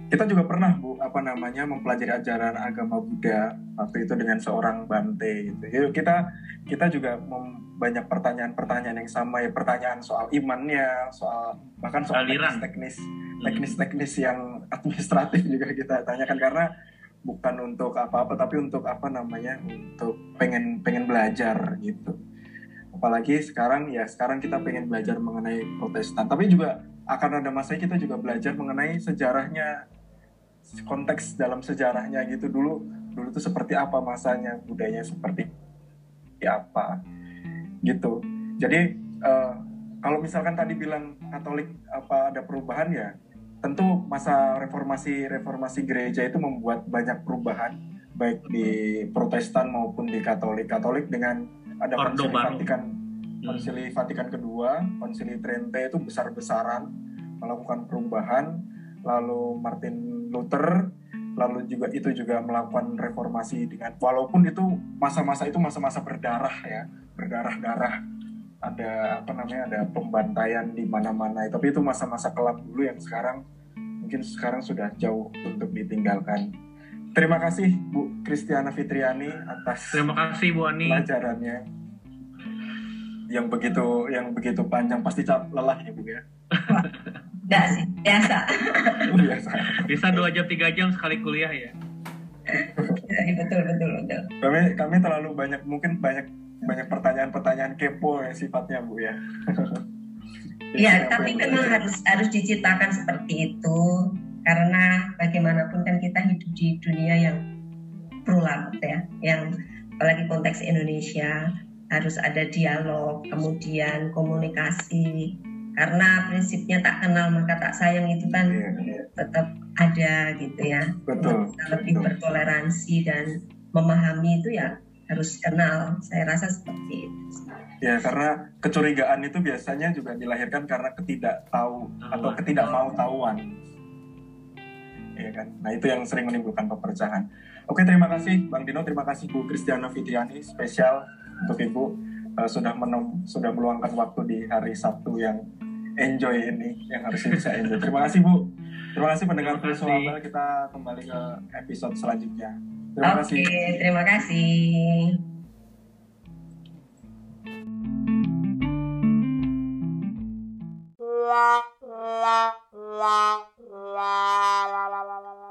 kita juga pernah bu apa namanya mempelajari ajaran agama Buddha waktu itu dengan seorang Bante gitu. Jadi kita kita juga mem- banyak pertanyaan-pertanyaan yang sama ya pertanyaan soal imannya, soal bahkan soal Aliran. teknis-teknis Hmm. teknis-teknis yang administratif juga kita tanyakan karena bukan untuk apa-apa tapi untuk apa namanya untuk pengen pengen belajar gitu. Apalagi sekarang ya sekarang kita pengen belajar mengenai Protestan. Tapi juga akan ada masanya kita juga belajar mengenai sejarahnya konteks dalam sejarahnya gitu. Dulu dulu itu seperti apa masanya budayanya seperti apa gitu. Jadi eh, kalau misalkan tadi bilang Katolik apa ada perubahan ya tentu masa reformasi reformasi gereja itu membuat banyak perubahan baik di Protestan maupun di Katolik. Katolik dengan ada Ordo konsili. Vatikan kedua, Konsili Trente itu besar-besaran melakukan perubahan, lalu Martin Luther, lalu juga itu juga melakukan reformasi dengan walaupun itu masa-masa itu masa-masa berdarah ya, berdarah-darah. Ada apa namanya? Ada pembantaian di mana-mana. Tapi itu masa-masa kelam dulu yang sekarang mungkin sekarang sudah jauh untuk ditinggalkan. Terima kasih Bu Kristiana Fitriani atas Terima kasih Bu Ani. pelajarannya yang begitu yang begitu panjang pasti cap lelah ya bu ya. Enggak sih biasa. Biasa. Bisa dua jam tiga jam sekali kuliah ya. betul betul betul. Kami kami terlalu banyak mungkin banyak banyak pertanyaan-pertanyaan kepo ya sifatnya bu ya. Ya, tapi memang harus harus diciptakan seperti itu. Karena bagaimanapun kan kita hidup di dunia yang plural ya, yang apalagi konteks Indonesia harus ada dialog, kemudian komunikasi. Karena prinsipnya tak kenal maka tak sayang itu kan Iya, iya. tetap ada gitu ya. betul Untuk kita lebih betul. bertoleransi dan memahami itu ya harus kenal. Saya rasa seperti itu. ya karena kecurigaan itu biasanya juga dilahirkan karena ketidaktahu atau ketidakmau tahuan ya kan nah itu yang sering menimbulkan perpecahan oke terima kasih bang Dino terima kasih Bu Kristiana Fitriani spesial untuk ibu uh, sudah menem, sudah meluangkan waktu di hari Sabtu yang enjoy ini yang harusnya bisa enjoy. Terima kasih Bu. Terima kasih pendengar kasih. Pulso kita kembali ke episode selanjutnya. Terima Oke, kasih. terima kasih. la la la